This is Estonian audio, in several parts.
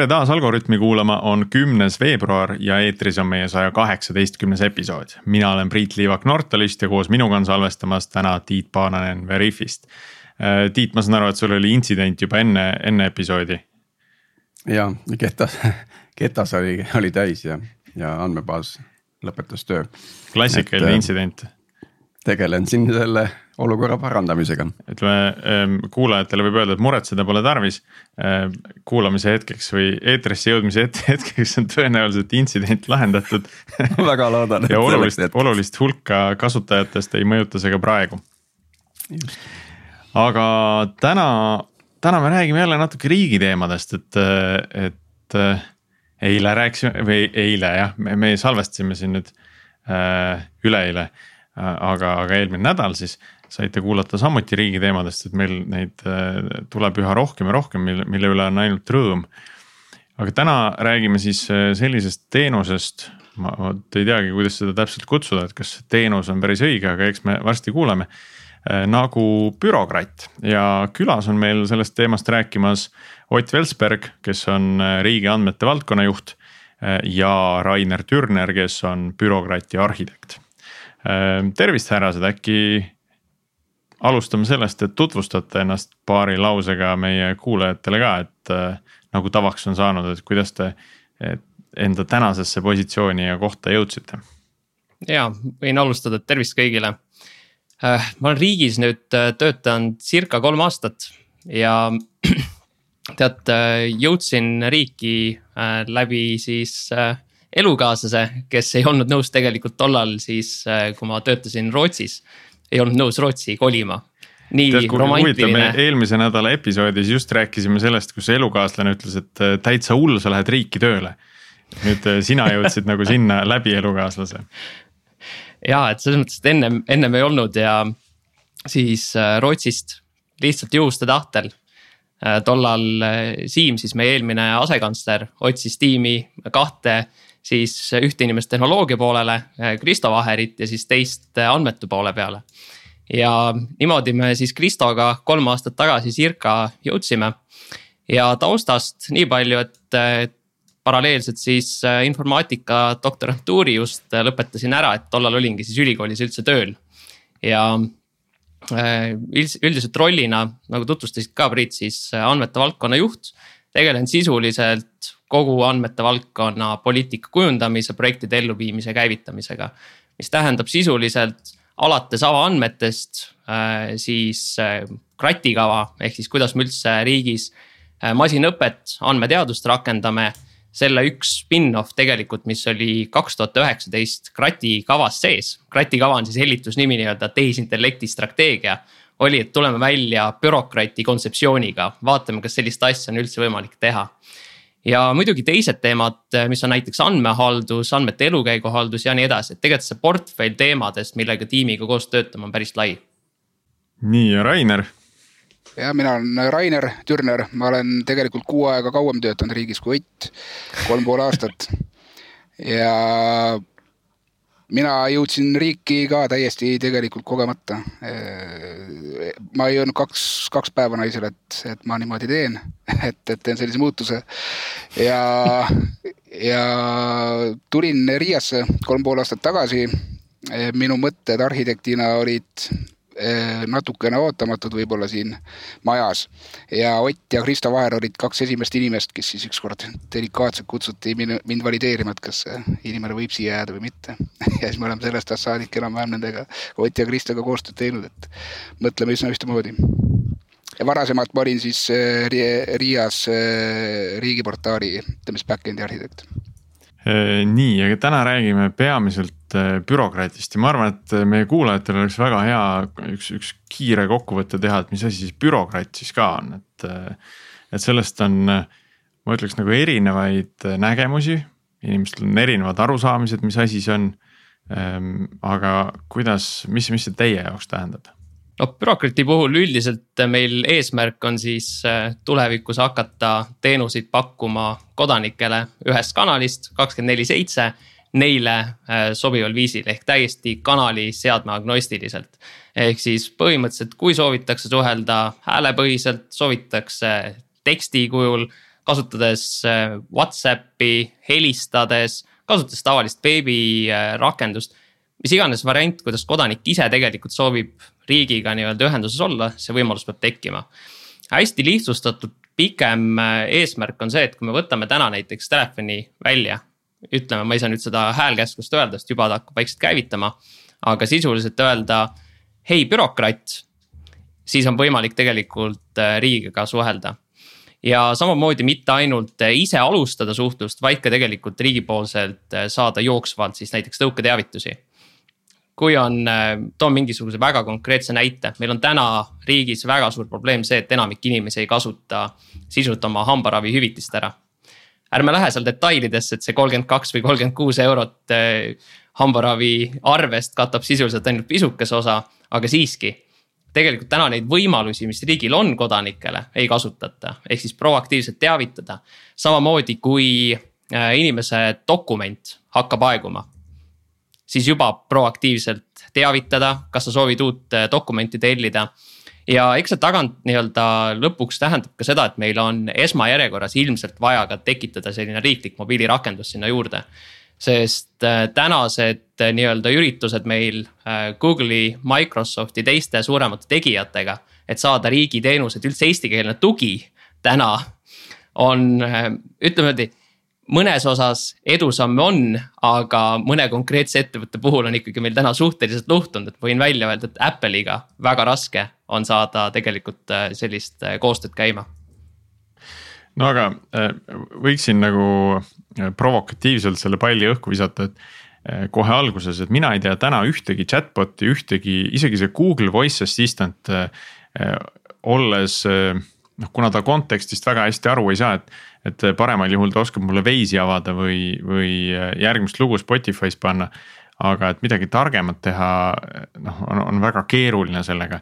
tere taas Algorütmi kuulama, on kümnes veebruar ja eetris on meie saja kaheksateistkümnes episood. mina olen Priit Liivak Nortalist ja koos minuga on salvestamas täna Tiit Paananen Veriffist. Äh, Tiit, ma saan aru, et sul oli intsident juba enne, enne episoodi. ja ketas, ketas oli, oli täis ja, ja andmebaas lõpetas töö. klassikaline äh, intsident. tegelen siin selle olukorra parandamisega. ütleme ehm, kuulajatele võib öelda, et muretseda pole tarvis. Ehm, kuulamise hetkeks või eetrisse jõudmise hetkeks on tõenäoliselt intsident lahendatud väga loodan. ja olulist, olulist hulka kasutajatest ei mõjuta see ka praegu. aga täna, täna me räägime jälle natuke riigi teemadest, et, et eile rääkisime või eile jah, me salvestasime siin nüüd äh, üleeile aga, aga eelmine nädal siis saite kuulata samuti riigi teemadest, et meil neid äh, tuleb üha rohkem ja rohkem, mille, mille üle on ainult rõõm. aga täna räägime siis äh, sellisest teenusest, ma vot ei teagi, kuidas seda täpselt kutsuda, et kas teenus on päris õige, aga eks me varsti kuuleme. Äh, nagu bürokratt ja külas on meil sellest teemast rääkimas Ott Velsberg, kes on riigiandmete valdkonnajuht ja Rainer Türner, kes on bürokrati arhitekt. tervist, härrased, äkki alustame sellest, et tutvustate ennast paari lausega meie kuulajatele ka, et äh, nagu tavaks on saanud, et kuidas te enda tänasesse positsiooni ja kohta jõudsite? ja võin alustada, et tervist kõigile äh,. ma olen riigis nüüd äh, töötanud circa kolm aastat ja tead, äh, jõudsin riiki äh, läbi siis äh, elukaaslase, kes ei olnud nõus tegelikult tollal siis, kui ma töötasin Rootsis ei olnud nõus Rootsi kolima nii Tead, romantiline. eelmise nädala episoodis just rääkisime sellest, kus elukaaslane ütles, et äh, täitsa hull, sa lähed riiki tööle. nüüd äh, sina jõudsid nagu sinna läbi elukaaslase. ja, et selles mõttes, et ennem, ennem ei olnud ja siis äh, Rootsist lihtsalt juhuste tahtel. tollal Siim, siis meie eelmine asekantsler, otsis tiimi kahte siis ühte inimest tehnoloogia poolele, Kristo Vaherit ja siis teist andmete poole peale. ja niimoodi me siis Kristoga kolm aastat tagasi circa jõudsime. ja taustast nii palju, et paralleelselt siis informaatika doktorantuuri just lõpetasin ära, et tollal olingi siis ülikoolis üldse tööl. ja üldiselt rollina, nagu tutvustasid ka Priit, siis andmete valdkonna juht. tegelen sisuliselt kogu andmete valdkonna poliitika kujundamise, projektide elluviimise, käivitamisega. mis tähendab sisuliselt alates avaandmetest, äh, siis äh, kratikava ehk siis kuidas me üldse riigis äh, masinõpet, andmeteadust rakendame selle üks spin-off tegelikult, mis oli kaks tuhat üheksateist krati kavas sees. krati kava on siis hellitusnimi nii-öelda tehisintellekti strateegia. oli, et tuleme välja bürokrati kontseptsiooniga, vaatame, kas sellist asja on üldse võimalik teha ja muidugi teised teemad, mis on näiteks andmehaldus, andmete elukäiguhaldus ja nii edasi, et tegelikult see portfell teemadest, millega tiimiga koos töötama, on päris lai. nii ja Rainer. ja mina olen Rainer Türner, ma olen tegelikult kuu aega kauem töötanud riigis kui Ott, kolm pool aastat. ja mina jõudsin riiki ka täiesti tegelikult kogemata. ma ei öelnud kaks, kaks päeva naisele, et, et ma niimoodi teen, et, et teen sellise muutuse. ja, ja tulin Riiasse kolm pool aastat tagasi. minu mõtted arhitektina olid natukene ootamatud võib-olla siin majas. ja Ott ja Kristo Vaher olid kaks esimest inimest, kes siis ükskord delikaatselt kutsuti mind valideerima, et kas inimene võib siia jääda või mitte. ja siis me oleme sellest ajast saadik enam-vähem nendega, Ott ja Kristoga koostööd teinud, et mõtleme üsna ühtemoodi ja varasemalt ma olin siis eh, Riias eh, riigiportaali, ütleme siis back-end'i arhitekt nii, aga täna räägime peamiselt äh, bürokraatist ja ma arvan, et äh, meie kuulajatel oleks väga hea üks, üks kiire kokkuvõte teha, et mis asi siis bürokraat siis ka on, et. et sellest on, ma ütleks nagu erinevaid nägemusi, inimestel on erinevad arusaamised, mis asi see on. Ähm, aga kuidas, mis, mis see teie jaoks tähendab? noh, bürokrati puhul üldiselt meil eesmärk on siis tulevikus hakata teenuseid pakkuma kodanikele ühest kanalist kakskümmend neli seitse. Neile äh, sobival viisil ehk täiesti kanali seadme agnostiliselt. ehk siis põhimõtteliselt, kui soovitakse suhelda häälepõhiselt, soovitakse teksti kujul kasutades Whatsappi, helistades, kasutades tavalist veebirakendust. mis iganes variant, kuidas kodanik ise tegelikult soovib riigiga nii-öelda ühenduses olla, see võimalus peab tekkima. hästi lihtsustatud pikem eesmärk on see, et kui me võtame täna näiteks telefoni välja ütleme, ma ei saa nüüd seda häälkäsklust öelda, sest juba ta hakkab vaikselt käivitama. aga sisuliselt öelda, hei bürokratt, siis on võimalik tegelikult äh, riigiga suhelda. ja samamoodi mitte ainult äh, ise alustada suhtlust, vaid ka tegelikult riigipoolselt äh, saada jooksvalt siis näiteks tõuketeavitusi kui on, toon mingisuguse väga konkreetse näite, meil on täna riigis väga suur probleem see, et enamik inimesi ei kasuta sisult oma hambaravihüvitist ära ärme lähe seal detailidesse, et see kolmkümmend kaks või kolmkümmend kuus eurot eh, hambaravi arvest katab sisuliselt ainult pisukese osa, aga siiski. tegelikult täna neid võimalusi, mis riigil on kodanikele, ei kasutata, ehk siis proaktiivselt teavitada. samamoodi kui eh, inimese dokument hakkab aeguma, siis juba proaktiivselt teavitada, kas sa soovid uut eh, dokumenti tellida ja eks see tagant nii-öelda lõpuks tähendab ka seda, et meil on esmajärjekorras ilmselt vaja ka tekitada selline riiklik mobiilirakendus sinna juurde. sest äh, tänased äh, nii-öelda üritused meil äh, Google'i, Microsofti, teiste suuremate tegijatega, et saada riigiteenused üldse eestikeelne tugi täna on ütleme niimoodi mõnes osas edusamme on, aga mõne konkreetse ettevõtte puhul on ikkagi meil täna suhteliselt luhtunud, et võin välja öelda, et Apple'iga väga raske on saada tegelikult äh, sellist äh, koostööd käima. no aga äh, võiksin nagu provokatiivselt selle palli õhku visata, et kohe alguses, et mina ei tea täna ühtegi chatbot'i, ühtegi, isegi see Google Voice Assistant olles noh, kuna ta kontekstist väga hästi aru ei saa, et et paremal juhul ta oskab mulle Waze'i avada või, või järgmist lugu Spotify's panna. aga et midagi targemat teha, noh, on, on väga keeruline sellega.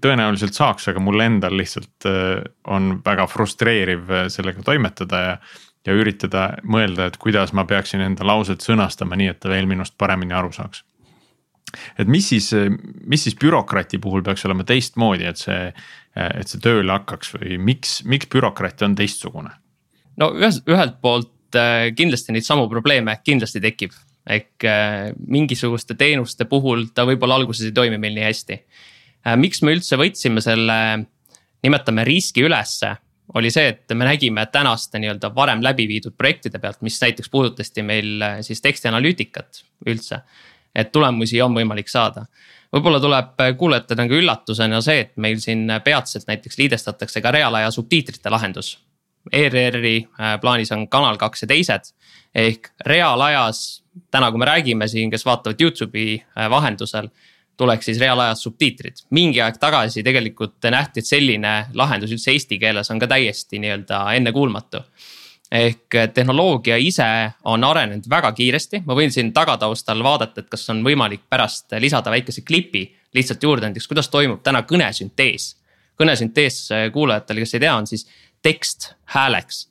tõenäoliselt saaks, aga mul endal lihtsalt äh, on väga frustreeriv äh, sellega toimetada ja. ja üritada mõelda, et kuidas ma peaksin enda lauset sõnastama nii, et ta veel minust paremini aru saaks et mis siis, mis siis bürokrati puhul peaks olema teistmoodi, et see, et see tööle hakkaks või miks, miks bürokraat on teistsugune? No ühes, ühelt poolt äh, kindlasti neid samu probleeme kindlasti tekib. ehk äh, mingisuguste teenuste puhul ta võib-olla alguses ei toimi meil nii hästi. Äh, miks me üldse võtsime selle, nimetame riski ülesse, oli see, et me nägime tänaste nii-öelda varem läbi viidud projektide pealt, mis näiteks puudutasid meil siis tekstianalüütikat üldse. et tulemusi on võimalik saada võib-olla tuleb kuulajatele nagu üllatusena see, et meil siin peatselt näiteks liidestatakse ka reaalaja subtiitrite lahendus ERR-i äh, plaanis on Kanal kaks ja teised. ehk reaalajas, täna kui me räägime siin, kes vaatavad Youtube'i äh, vahendusel, tuleks siis reaalajas subtiitrid. mingi aeg tagasi tegelikult nähti, et selline lahendus üldse eesti keeles on ka täiesti nii-öelda ennekuulmatu ehk tehnoloogia ise on arenenud väga kiiresti, ma võin siin tagataustal vaadata, et kas on võimalik pärast lisada väikese klipi lihtsalt juurde näiteks, kuidas toimub täna kõnesüntees. Kõnesüntees kuulajatele, kes ei tea, on siis tekst hääleks.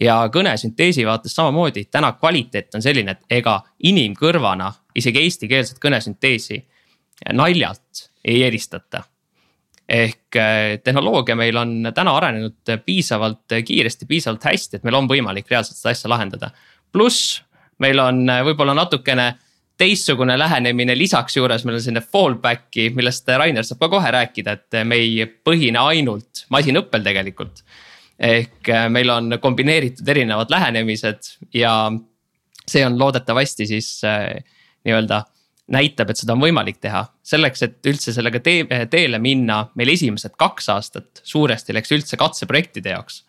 ja kõnesünteesi vaates samamoodi, täna kvaliteet on selline, et ega inimkõrvana isegi eestikeelset kõnesünteesi naljalt ei eristata ehk eh, tehnoloogia meil on täna arenenud piisavalt kiiresti, piisavalt hästi, et meil on võimalik reaalselt seda asja lahendada. pluss meil on võib-olla natukene teistsugune lähenemine lisaks juures, meil on selline fallback'i, millest Rainer saab ka kohe rääkida, et me ei põhine ainult masinõppel tegelikult ehk äh, meil on kombineeritud erinevad lähenemised ja see on loodetavasti siis äh, nii-öelda näitab, et seda on võimalik teha. selleks, et üldse sellega tee, teele minna, meil esimesed kaks aastat suuresti läks üldse katseprojektide jaoks.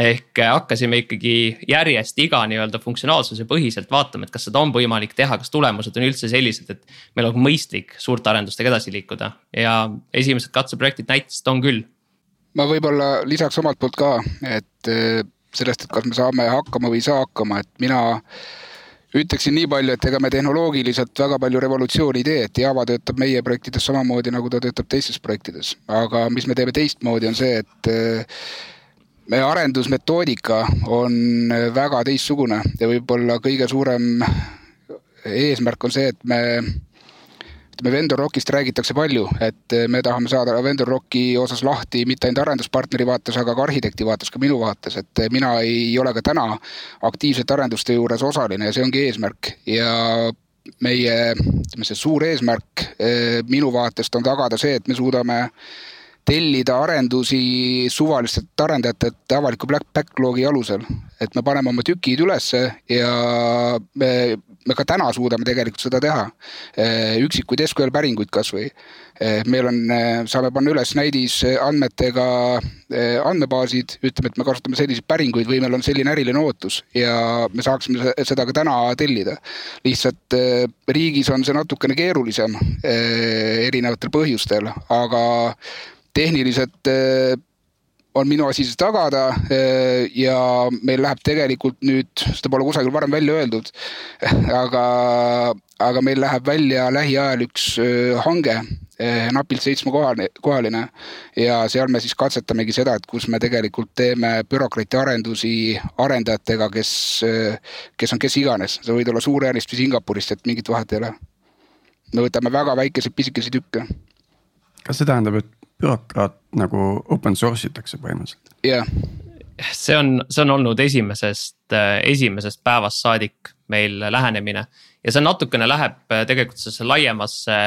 Ehk äh, hakkasime ikkagi järjest iga nii-öelda funktsionaalsuse põhiselt vaatama, et kas seda on võimalik teha, kas tulemused on üldse sellised, et meil on mõistlik suurte arendustega edasi liikuda ja esimesed katseprojektid näitasid, on küll ma võib-olla lisaks omalt poolt ka, et eh, sellest, et kas me saame hakkama või ei saa hakkama, et mina ütleksin nii palju, et ega me tehnoloogiliselt väga palju revolutsiooni ei tee, et Java töötab meie projektides samamoodi, nagu ta töötab teistes projektides. aga mis me teeme teistmoodi, on see, et eh, meie arendusmetoodika on väga teistsugune ja võib-olla kõige suurem eesmärk on see, et me ütleme, vendor lock'ist räägitakse palju, et me tahame saada vendor lock'i osas lahti mitte ainult arenduspartneri vaates, aga ka arhitekti vaates, ka minu vaates, et mina ei ole ka täna aktiivselt arenduste juures osaline ja see ongi eesmärk. Ja meie, ütleme see suur eesmärk eh, minu vaatest on tagada see, et me suudame tellida arendusi suvalistelt arendajatelt avaliku backlog'i alusel. et me paneme oma tükid ülesse ja me, me ka täna suudame tegelikult seda teha. Eh, üksikuid SQL päringuid kasvõi. Eh, meil on, eh, saame panna üles näidisandmetega andmebaasid, ütleme, et me kasutame selliseid päringuid või meil on selline äriline ootus ja me saaksime seda ka täna tellida. lihtsalt riigis on see natukene keerulisem erinevatel põhjustel, aga tehniliselt eh, on minu asi see tagada eh, ja meil läheb tegelikult nüüd, seda pole kusagil varem välja öeldud, aga, aga meil läheb välja lähiajal üks eh, hange, napilt seitsmekohaline, kohaline ja seal me siis katsetamegi seda, et kus me tegelikult teeme bürokraatia arendusi arendajatega, kes, kes on kes iganes, sa võid olla Suur-Jaanist või Singapurist, et mingit vahet ei ole. me võtame väga väikeseid pisikesi tükke. kas see tähendab, et bürokraat nagu open source itakse põhimõtteliselt. jah yeah. see on, see on olnud esimesest, esimesest päevast saadik meil lähenemine ja see natukene läheb tegelikult sellesse laiemasse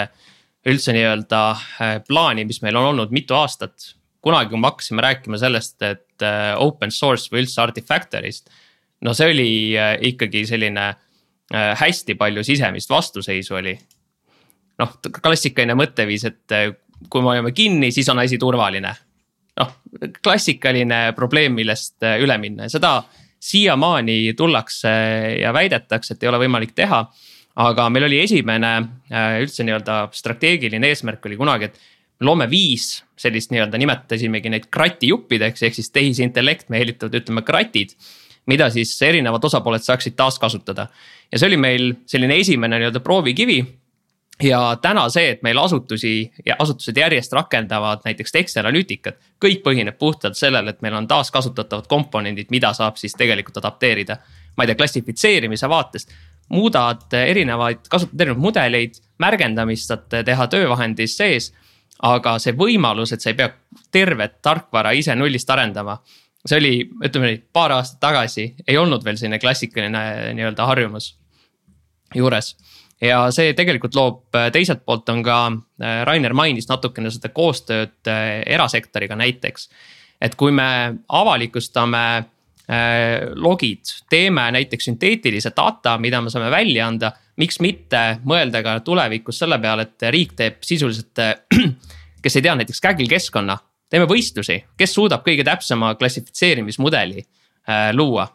üldse nii-öelda äh, plaani, mis meil on olnud mitu aastat. kunagi, kui me hakkasime rääkima sellest, et äh, open source või üldse Artifactory'st. no see oli äh, ikkagi selline hästi palju sisemist vastuseisu oli. noh, klassikaline mõtteviis, et kui me hoiame kinni, siis on asi turvaline. noh, klassikaline probleem, millest äh, üle minna ja seda siiamaani tullakse ja väidetakse, et ei ole võimalik teha. aga meil oli esimene äh, üldse nii-öelda strateegiline eesmärk oli kunagi, et loome viis sellist nii-öelda nimetasimegi neid kratijuppideks ehk siis tehisintellekt meelitavad, ütleme kratid mida siis erinevad osapooled saaksid taaskasutada. ja see oli meil selline esimene nii-öelda proovikivi ja täna see, et meil asutusi ja asutused järjest rakendavad näiteks teksti analüütikat, kõik põhineb puhtalt sellel, et meil on taaskasutatavad komponendid, mida saab siis tegelikult adapteerida. ma ei tea, klassifitseerimise vaatest, muudad erinevaid, kasutad erinevaid mudeleid, märgendamist saad teha töövahendis sees. aga see võimalus, et sa ei pea tervet tarkvara ise nullist arendama. see oli, ütleme nii, paar aastat tagasi ei olnud veel selline klassikaline nii-öelda harjumus juures ja see tegelikult loob, äh, teiselt poolt on ka, äh, Rainer mainis natukene seda koostööd äh, erasektoriga näiteks. et kui me avalikustame logid, teeme näiteks sünteetilise data, mida me saame välja anda, miks mitte mõelda ka tulevikus selle peale, et riik teeb sisuliselt, kes ei tea, näiteks Kaggle keskkonna, teeme võistlusi, kes suudab kõige täpsema klassifitseerimismudeli luua.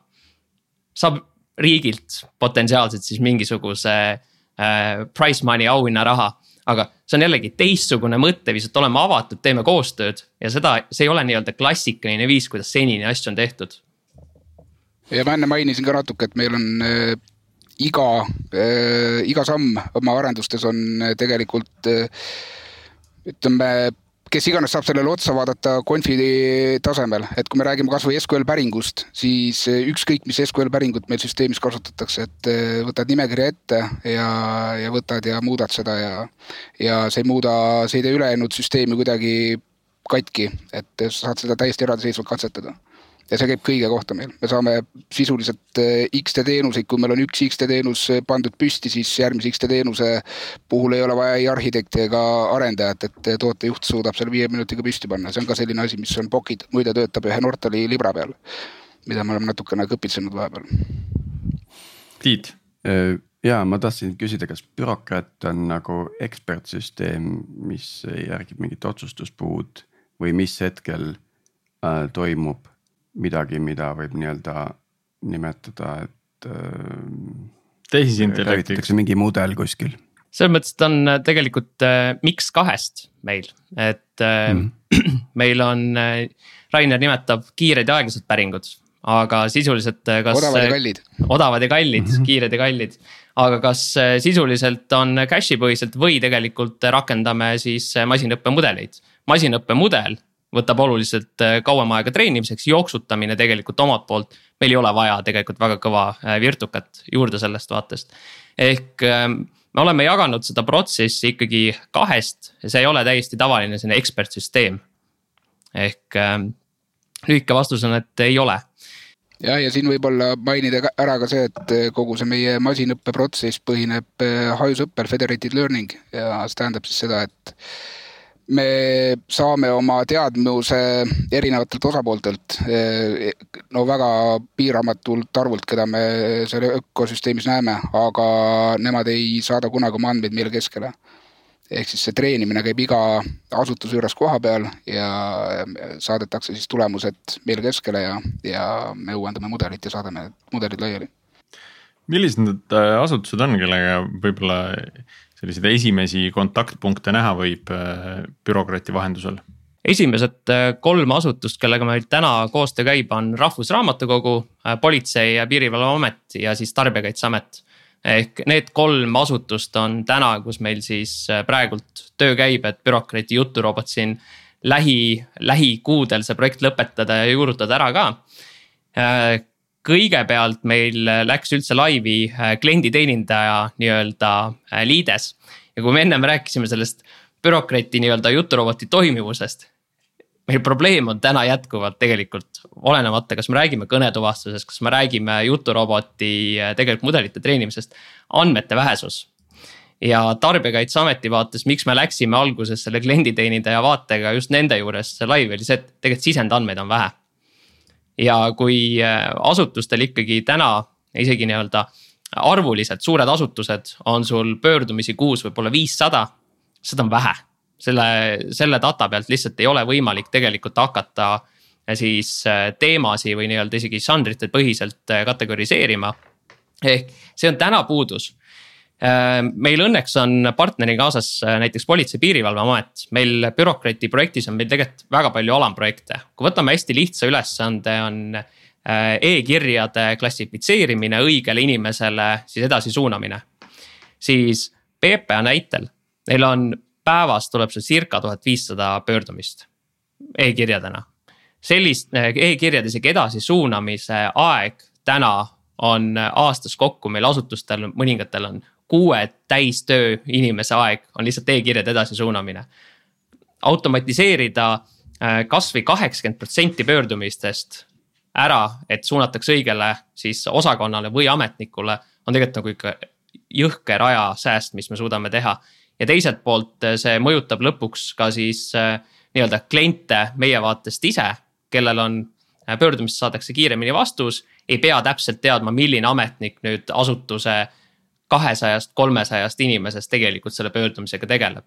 saab riigilt potentsiaalselt siis mingisuguse äh, prize money auhinnaraha. aga see on jällegi teistsugune mõtteviis, et oleme avatud, teeme koostööd ja seda, see ei ole nii-öelda klassikaline viis, kuidas senini asju on tehtud. ja ma enne mainisin ka natuke, et meil on äh, iga äh,, iga samm oma arendustes on äh, tegelikult äh, ütleme kes iganes saab sellele otsa vaadata konfi tasemel, et kui me räägime kasvõi SQL päringust, siis eh, ükskõik, mis SQL päringut meil süsteemis kasutatakse, et eh, võtad nimekirja ette ja, ja võtad ja muudad seda ja, ja see ei muuda, see ei tee ülejäänud süsteemi kuidagi katki, et saad seda täiesti eraldiseisvalt katsetada ja see käib kõige kohta meil, me saame sisuliselt eh, X-te teenuseid, kui meil on üks X-te teenus eh, pandud püsti, siis järgmise X-te teenuse puhul ei ole vaja ei arhitekti ega arendajat, et eh, tootejuht suudab selle viie minutiga püsti panna, see on ka selline asi, mis on Pokid, muide töötab ühe Nortali libra peal, mida me oleme natukene kõpitsenud vahepeal. Tiit. ja ma tahtsin küsida, kas bürokraat on nagu ekspertsüsteem, mis järgib mingit otsustuspuud või mis hetkel äh, toimub midagi, mida võib nii-öelda nimetada, et äh,. tehisintellektiks. mingi mudel kuskil. selles mõttes ta on äh, tegelikult äh, miks kahest meil, et äh, mm. meil on äh,, Rainer nimetab kiired ja aeglased päringud aga sisuliselt äh, kas. odavad ja kallid. odavad ja kallid mm, -hmm. kiired ja kallid. aga kas äh, sisuliselt on cache'i põhiselt või tegelikult rakendame siis masinõppemudeleid. masinõppemudel võtab oluliselt äh, kauem aega treenimiseks, jooksutamine tegelikult omalt poolt. meil ei ole vaja tegelikult väga kõva äh, virtukat juurde sellest vaatest. ehk ähm, me oleme jaganud seda protsessi ikkagi kahest ja see ei ole täiesti tavaline selline ekspertsüsteem. ehk äh, lühike vastus on, et ei ole jah, ja siin võib-olla mainida ära ka see, et kogu see meie masinõppeprotsess põhineb äh, hajusõppel federated learning ja see tähendab siis seda, et me saame oma teadmuse erinevatelt osapooltelt, eh, no väga piiramatult arvult, keda me selle ökosüsteemis näeme, aga nemad ei saada kunagi oma andmeid meile keskele. ehk siis see treenimine käib iga asutuse juures koha peal ja saadetakse siis tulemused meile keskele ja, ja me uuendame mudelit ja saadame mudelid laiali. millised need äh, asutused on, kellega võib-olla selliseid esimesi kontaktpunkte näha võib äh, bürokraati vahendusel? esimesed äh, kolm asutust, kellega meil täna koostöö käib, on Rahvusraamatukogu, äh, Politsei- ja Piirivalveamet ja siis Tarbijakaitseamet. ehk need kolm asutust on täna, kus meil siis praegult töö käib, et bürokraati juturobot siin lähi, lähikuudel see projekt lõpetada ja juurutada ära ka kõigepealt meil läks üldse laivi äh, klienditeenindaja nii-öelda äh, liides. ja kui me ennem rääkisime sellest bürokrati nii-öelda juturoboti toimivusest. meil probleem on täna jätkuvalt tegelikult olenemata, kas me räägime kõnetuvastusest, kas me räägime juturoboti äh, tegelikult mudelite treenimisest, andmete vähesus ja Tarbijakaitseameti vaates, miks me läksime alguses selle klienditeenindaja vaatega just nende juures laivi, oli see, et tegelikult sisendandmeid on vähe ja kui äh, asutustel ikkagi täna isegi nii-öelda arvuliselt suured asutused on sul pöördumisi kuus võib-olla viissada, seda on vähe. selle, selle data pealt lihtsalt ei ole võimalik tegelikult hakata äh, siis äh, teemasi või nii-öelda isegi žanrite põhiselt kategoriseerima. ehk see on täna puudus meil õnneks on partneri kaasas äh, näiteks Politsei- ja Piirivalveamet, meil bürokrati projektis on meil tegelikult väga palju alamprojekte, kui võtame hästi lihtsa ülesande, on äh, e-kirjade klassifitseerimine õigele inimesele siis edasi suunamine. siis PPA näitel, neil on päevas tuleb sul circa tuhat viissada pöördumist e-kirjadena. sellist e-kirjade isegi edasi suunamise aeg täna on aastas kokku meil asutustel, mõningatel on kuue täistöö inimese aeg on lihtsalt e-kirjade edasisuunamine. automatiseerida äh, kasvõi kaheksakümmend protsenti pöördumistest ära, et suunatakse õigele siis osakonnale või ametnikule, on tegelikult nagu ikka jõhker ajasääst, mis me suudame teha. ja teiselt poolt äh, see mõjutab lõpuks ka siis äh, nii-öelda kliente meie vaatest ise, kellel on pöördumist saadakse kiiremini vastus, ei pea täpselt teadma, milline ametnik nüüd asutuse kahesajast, kolmesajast inimesest tegelikult selle pöördumisega tegeleb.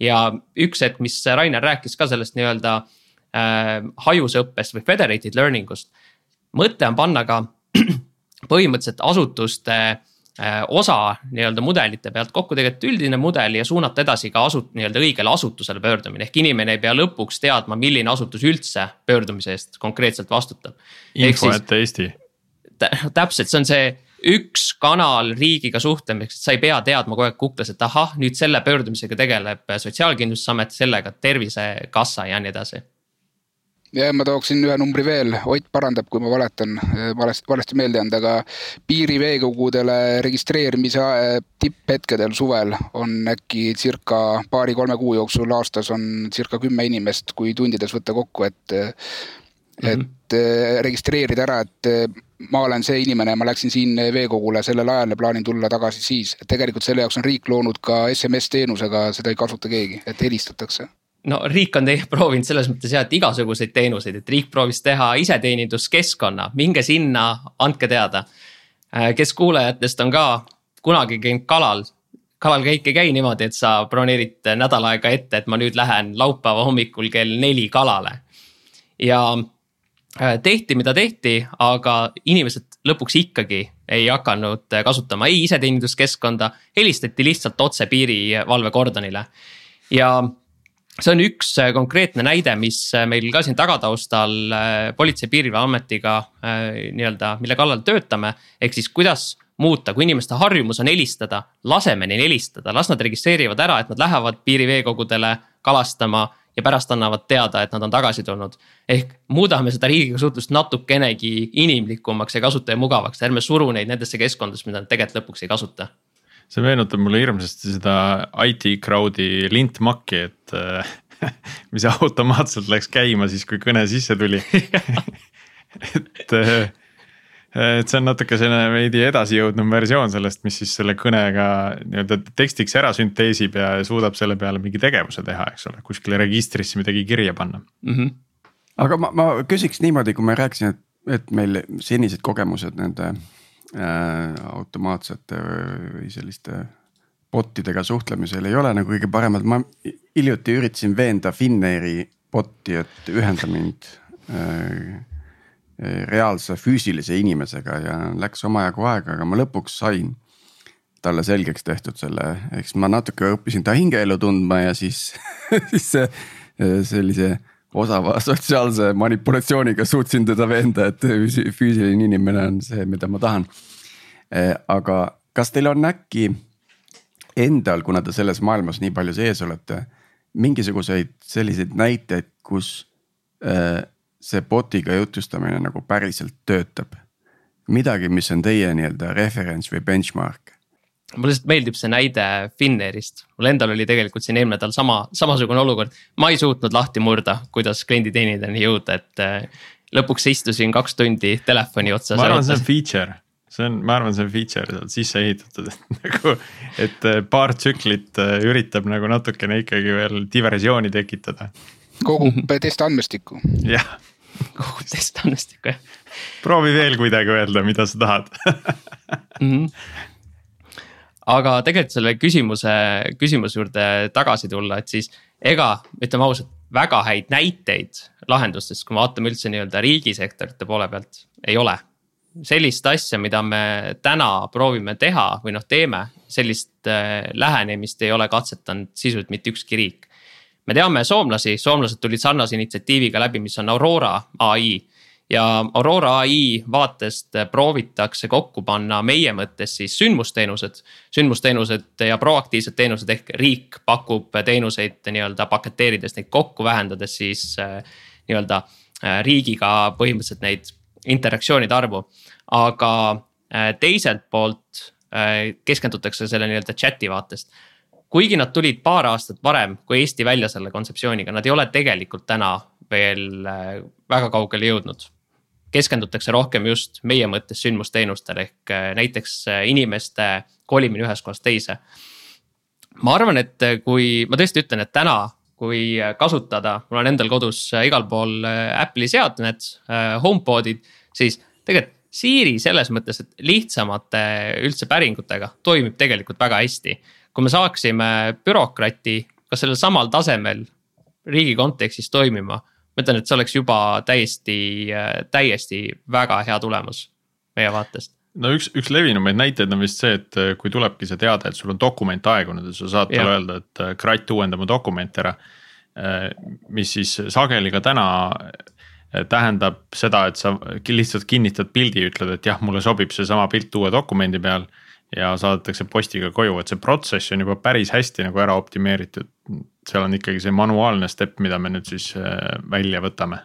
ja üks hetk, mis Rainer rääkis ka sellest nii-öelda äh, hajusõppest või federated learning ust. mõte on panna ka põhimõtteliselt asutuste äh, osa nii-öelda mudelite pealt kokku tegelikult üldine mudel ja suunata edasi ka asut-, nii-öelda õigele asutusele pöördumine, ehk inimene ei pea lõpuks teadma, milline asutus üldse pöördumise eest konkreetselt vastutab. info ette Eesti. täpselt, see on see üks kanal riigiga suhtlemiseks, sa ei pea teadma kogu aeg kuklas, et ahah, nüüd selle pöördumisega tegeleb Sotsiaalkindlustusamet, sellega Tervisekassa ja nii edasi ja ma tooksin ühe numbri veel, Ott parandab, kui ma valetan, valesti, valesti meelde jäänud, aga piiriveekogudele registreerimise tipphetkedel suvel on äkki circa paari-kolme kuu jooksul aastas on circa kümme inimest, kui tundides võtta kokku, et mm, -hmm. et registreerida ära, et ma olen see inimene, ma läksin siin veekogule sellel ajal ja plaanin tulla tagasi siis. et tegelikult selle jaoks on riik loonud ka SMS-teenusega, seda ei kasuta keegi, et helistatakse no riik on proovinud selles mõttes jah, et igasuguseid teenuseid, et riik proovis teha iseteeninduskeskkonna, minge sinna, andke teada. Äh, kes kuulajatest on ka kunagi käinud kalal, kalal käik ei käi niimoodi, et sa broneerid nädal aega ette, et ma nüüd lähen laupäeva hommikul kell neli kalale. ja tehti, mida tehti, aga inimesed lõpuks ikkagi ei hakanud kasutama ei iseteeninduskeskkonda, helistati lihtsalt otse piirivalvekordonile. ja see on üks äh, konkreetne näide, mis äh, meil ka siin tagataustal Politsei- ja Piirivalveametiga nii-öelda, mille kallal töötame. ehk siis kuidas muuta, kui inimeste harjumus on helistada, laseme neil helistada, las nad registreerivad ära, et nad lähevad piiriveekogudele kalastama ja pärast annavad teada, et nad on tagasi tulnud. ehk muudame seda riigiga suhtlust natukenegi inimlikumaks ja kasutajamugavaks, ärme suru neid nendesse keskkondadesse, mida nad tegelikult lõpuks ei kasuta. see meenutab mulle hirmsasti seda IT crowd'i lintmakki, et mis automaatselt läks käima siis, kui kõne sisse tuli et, et see on natuke selline veidi edasijõudnum versioon sellest, mis siis selle kõnega nii-öelda tekstiks ära sünteesib ja suudab selle peale mingi tegevuse teha, eks ole, kuskile registrisse midagi kirja panna mm. -hmm. aga ma, ma küsiks niimoodi, kui ma rääkisin, et, et meil senised kogemused nende äh, automaatsete või selliste bot idega suhtlemisel ei ole nagu kõige paremad, ma hiljuti üritasin veenda Finnairi bot'i, et ühenda mind äh, reaalse füüsilise inimesega ja läks omajagu aega, aga ma lõpuks sain talle selgeks tehtud selle, eks ma natuke õppisin ta hingeelu tundma ja siis siis sellise osava sotsiaalse manipulatsiooniga suutsin teda veenda, et füüsiline inimene on see, mida ma tahan. Aga kas teil on äkki endal, kuna te selles maailmas nii palju sees olete, mingisuguseid selliseid näiteid, kus see bot'iga jutustamine nagu päriselt töötab? midagi, mis on teie nii-öelda referents või benchmark? mulle lihtsalt meeldib see näide Finnairist, mul endal oli tegelikult siin eelmine nädal sama, samasugune olukord. ma ei suutnud lahti murda, kuidas klienditeenindajani jõuda, et äh, lõpuks istusin kaks tundi telefoni otsas. ma arvan, see on feature see on, ma arvan, see on feature sealt sisse ehitatud, et nagu, et äh, paar tsüklit äh, üritab nagu natukene ikkagi veel diversiooni tekitada. kogub testandmestikku. jah. Kogub testandmestikku, jah. proovi veel kuidagi öelda, mida sa tahad mm. -hmm aga tegelikult selle küsimuse, küsimuse juurde tagasi tulla, et siis ega ütleme ausalt, väga häid näiteid lahendustest, kui me vaatame üldse nii-öelda riigisektorite poole pealt, ei ole sellist asja, mida me täna proovime teha või noh, teeme, sellist äh, lähenemist ei ole katsetanud sisuliselt mitte ükski riik. Me teame soomlasi, soomlased tulid sarnase initsiatiiviga läbi, mis on Aurora ai ja Aurora ai vaatest proovitakse kokku panna meie mõttes siis sündmusteenused. sündmusteenused ja proaktiivsed teenused ehk riik pakub teenuseid nii-öelda paketeerides neid kokku, vähendades siis äh, nii-öelda äh, riigiga põhimõtteliselt neid interaktsioonide arvu. aga äh, teiselt poolt keskendutakse selle nii-öelda chat'i vaatest. Kuigi nad tulid paar aastat varem kui Eesti välja selle kontseptsiooniga, nad ei ole tegelikult täna veel äh, väga kaugele jõudnud keskendutakse rohkem just meie mõttes sündmusteenustele ehk näiteks inimeste kolimine ühest kohast teise. ma arvan, et kui ma tõesti ütlen, et täna kui kasutada, mul on endal kodus äh, igal pool äh, Apple'i seadmed, äh, HomePodid, siis tegelikult Siri selles mõttes, et lihtsamate üldse päringutega toimib tegelikult väga hästi. Kui me saaksime bürokrati ka sellel samal tasemel riigi kontekstis toimima, ma ütlen, et see oleks juba täiesti, täiesti väga hea tulemus meie vaatest no üks, üks levinumaid näiteid on vist see, et äh, kui tulebki see teade, et sul on dokument aegunud ja sa saad talle öelda, et äh, kratt uuenda mu dokument ära. Äh, mis siis sageli ka täna tähendab seda, et sa lihtsalt kinnitad pildi, ütled, et jah, mulle sobib seesama pilt uue dokumendi peal. Ja saadetakse postiga koju, et see protsess on juba päris hästi nagu ära optimeeritud. seal on ikkagi see manuaalne step, mida me nüüd siis välja võtame.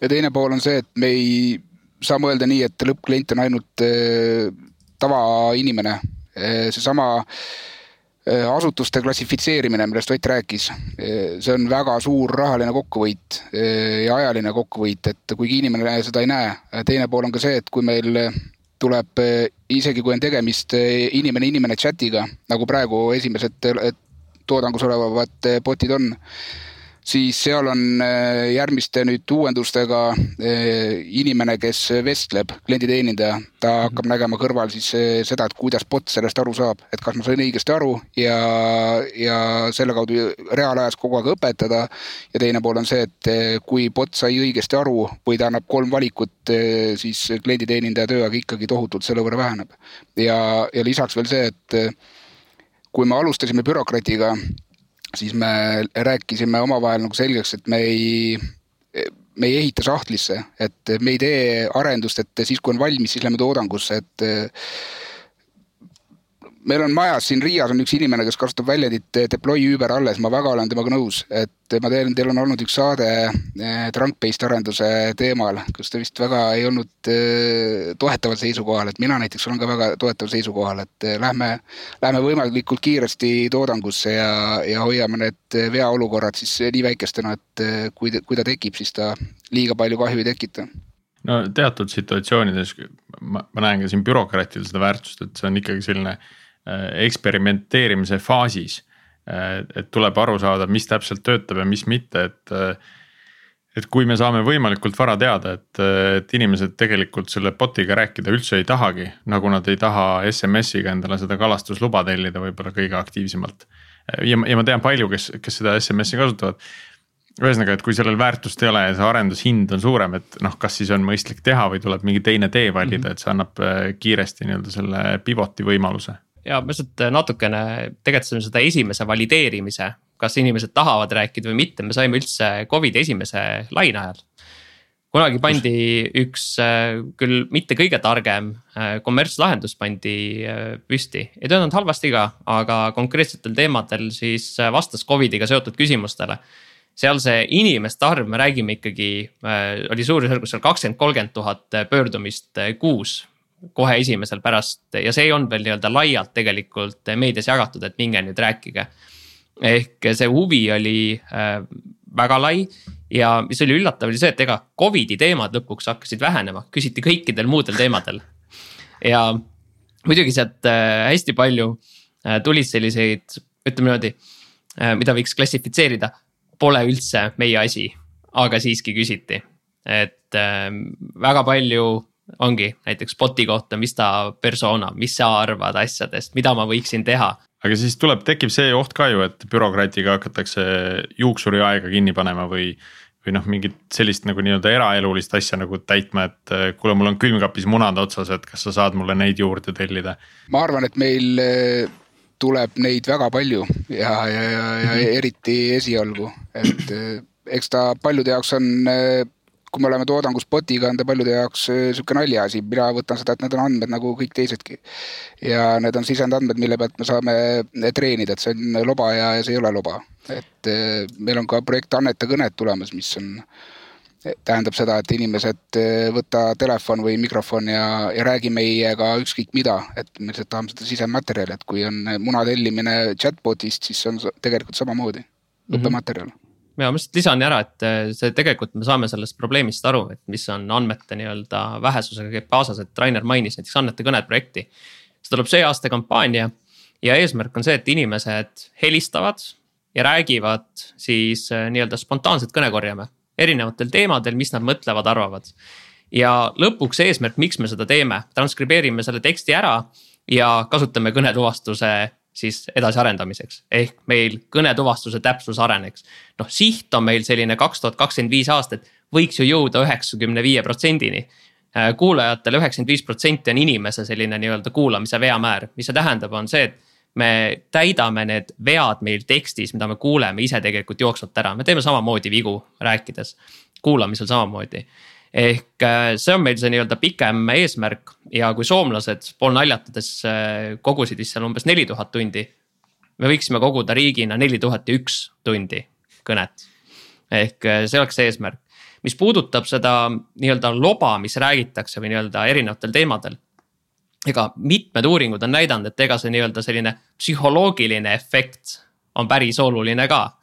ja teine pool on see, et me ei saa mõelda nii, et lõppklient on ainult äh, tavainimene. Äh, seesama äh, asutuste klassifitseerimine, millest Ott rääkis, see on väga suur rahaline kokkuvõit ja ajaline kokkuvõit, et kuigi inimene seda ei näe. teine pool on ka see, et kui meil tuleb, isegi kui on tegemist inimene-inimene chat'iga, nagu praegu esimesed toodangus olevad bot'id on siis seal on äh, järgmiste nüüd uuendustega äh, inimene, kes vestleb, klienditeenindaja, ta mhm. hakkab nägema kõrval siis äh, seda, et kuidas bot sellest aru saab, et kas ma sain õigesti aru ja, ja selle kaudu reaalajas kogu aeg õpetada. ja teine pool on see, et kui bot sai õigesti aru või ta annab kolm valikut, siis klienditeenindaja tööaeg ikkagi tohutult selle võrra väheneb. ja, ja lisaks veel see, et kui me alustasime bürokratiga siis me rääkisime omavahel nagu selgeks, et me ei, me ei ehita sahtlisse, et me ei tee arendust, et siis kui on valmis, siis lähme toodangusse, et meil on majas siin Riias on üks inimene, kes kasutab väljendit eh, deploy Uber alles, ma väga olen temaga nõus, et ma tean, teil on olnud üks saade eh, trunk-based arenduse teemal, kus te vist väga ei olnud eh, toetaval seisukohal, et mina näiteks olen ka väga toetaval seisukohal, et lähme, lähme võimalikult kiiresti toodangusse ja, ja hoiame need veaolukorrad siis nii väikestena, et kui, kui ta tekib, siis ta liiga palju kahju ei tekita. No teatud situatsioonides ma, ma näen ka siin bürokraatidel seda väärtust, et see on ikkagi selline eksperimenteerimise faasis. Äh, et tuleb aru saada, mis täpselt töötab ja mis mitte, et. Äh, et kui me saame võimalikult vara teada, et, et inimesed tegelikult selle bot'iga rääkida üldse ei tahagi, nagu nad ei taha SMS-iga endale seda kalastusluba tellida võib-olla kõige aktiivsemalt. ja, ja ma tean palju, kes, kes seda SMS-i kasutavad ühesõnaga, et kui sellel väärtust ei ole ja see arendushind on suurem, et noh, kas siis on mõistlik teha või tuleb mingi teine tee valida mm, -hmm. et see annab äh, kiiresti nii-öelda selle pivot'i võimaluse. Ja ma lihtsalt äh, natukene tegelikult seda esimese valideerimise, kas inimesed tahavad rääkida või mitte, me saime üldse Covidi esimese laine ajal. kunagi pandi üks äh, küll mitte kõige targem kommertslahendus pandi püsti, ei töötanud halvasti ka, aga konkreetsetel teemadel siis vastas Covidiga seotud küsimustele seal see inimeste arv, me räägime ikkagi äh,, oli suurusjärgus seal kakskümmend, kolmkümmend tuhat äh, pöördumist äh, kuus. Kohe esimesel pärast ja see ei olnud veel nii-öelda laialt tegelikult meedias jagatud, et minge nüüd rääkige. ehk see huvi oli äh, väga lai ja mis oli üllatav, oli see, et ega Covidi teemad lõpuks hakkasid vähenema, küsiti kõikidel muudel teemadel. ja muidugi sealt äh, hästi palju äh, tulid selliseid, ütleme niimoodi, mida võiks klassifitseerida pole üldse meie asi, aga siiski küsiti. et väga palju ongi näiteks bot'i kohta, mis ta persona, mis sa arvad asjadest, mida ma võiksin teha. aga siis tuleb, tekib see oht ka ju, et bürokraatiga hakatakse juuksuriaega kinni panema või või noh, mingit sellist nagu nii-öelda eraelulist asja nagu täitma, et äh, kuule, mul on külmkapis munad otsas, et kas sa saad mulle neid juurde tellida? ma arvan, et meil äh, tuleb neid väga palju ja, ja, ja, ja mhm. eriti esialgu, et eh, eks ta paljude jaoks on, eh, kui me oleme toodangus botiga, on ta paljude jaoks eh, sihuke naljaasi, mina võtan seda, et need on andmed nagu kõik teisedki. ja need on sisendandmed, mille pealt me saame treenida, et see on loba ja, ja see ei ole loba. et meil on ka projekt Anneta kõned tulemas, mis on tähendab seda, et inimesed eh, võta telefon või mikrofon ja, ja räägi meiega ükskõik mida, et me lihtsalt tahame seda sisematerjali, et kui on muna tellimine chatbot'ist, siis see on tegelikult samamoodi mhm. õppematerjal mm. -hmm ja ma lihtsalt lisan ära, et eh, see tegelikult me saame sellest probleemist aru, et mis on andmete nii-öelda vähesusega käib kaasas, et Rainer mainis näiteks andmete kõned projekti. see tuleb see aasta kampaania ja eesmärk on see, et inimesed helistavad ja räägivad siis eh, nii-öelda spontaanset kõne korjame erinevatel teemadel, mis nad mõtlevad, arvavad. ja lõpuks eesmärk, miks me seda teeme, transkribeerime selle teksti ära ja kasutame kõnetuvastuse siis edasiarendamiseks. ehk meil kõnetuvastuse täpsus areneks. noh, siht on meil selline kaks tuhat kakskümmend viis aastat, võiks ju jõuda üheksakümne viie protsendini äh, kuulajatel üheksakümmend viis protsenti on inimese selline nii-öelda kuulamise veamäär, mis see tähendab, on see, et me täidame need vead meil tekstis, mida me kuuleme ise tegelikult jooksvalt ära, me teeme samamoodi vigu rääkides, kuulamisel samamoodi. Ehk äh, see on meil see nii-öelda pikem eesmärk ja kui soomlased poolnaljatades äh, kogusid vist seal umbes neli tuhat tundi. me võiksime koguda riigina neli tuhat ja üks tundi kõnet. ehk äh, see oleks see eesmärk, mis puudutab seda nii-öelda loba, mis räägitakse või nii-öelda erinevatel teemadel ega mitmed uuringud on näidanud, et ega see nii-öelda selline psühholoogiline efekt on päris oluline ka.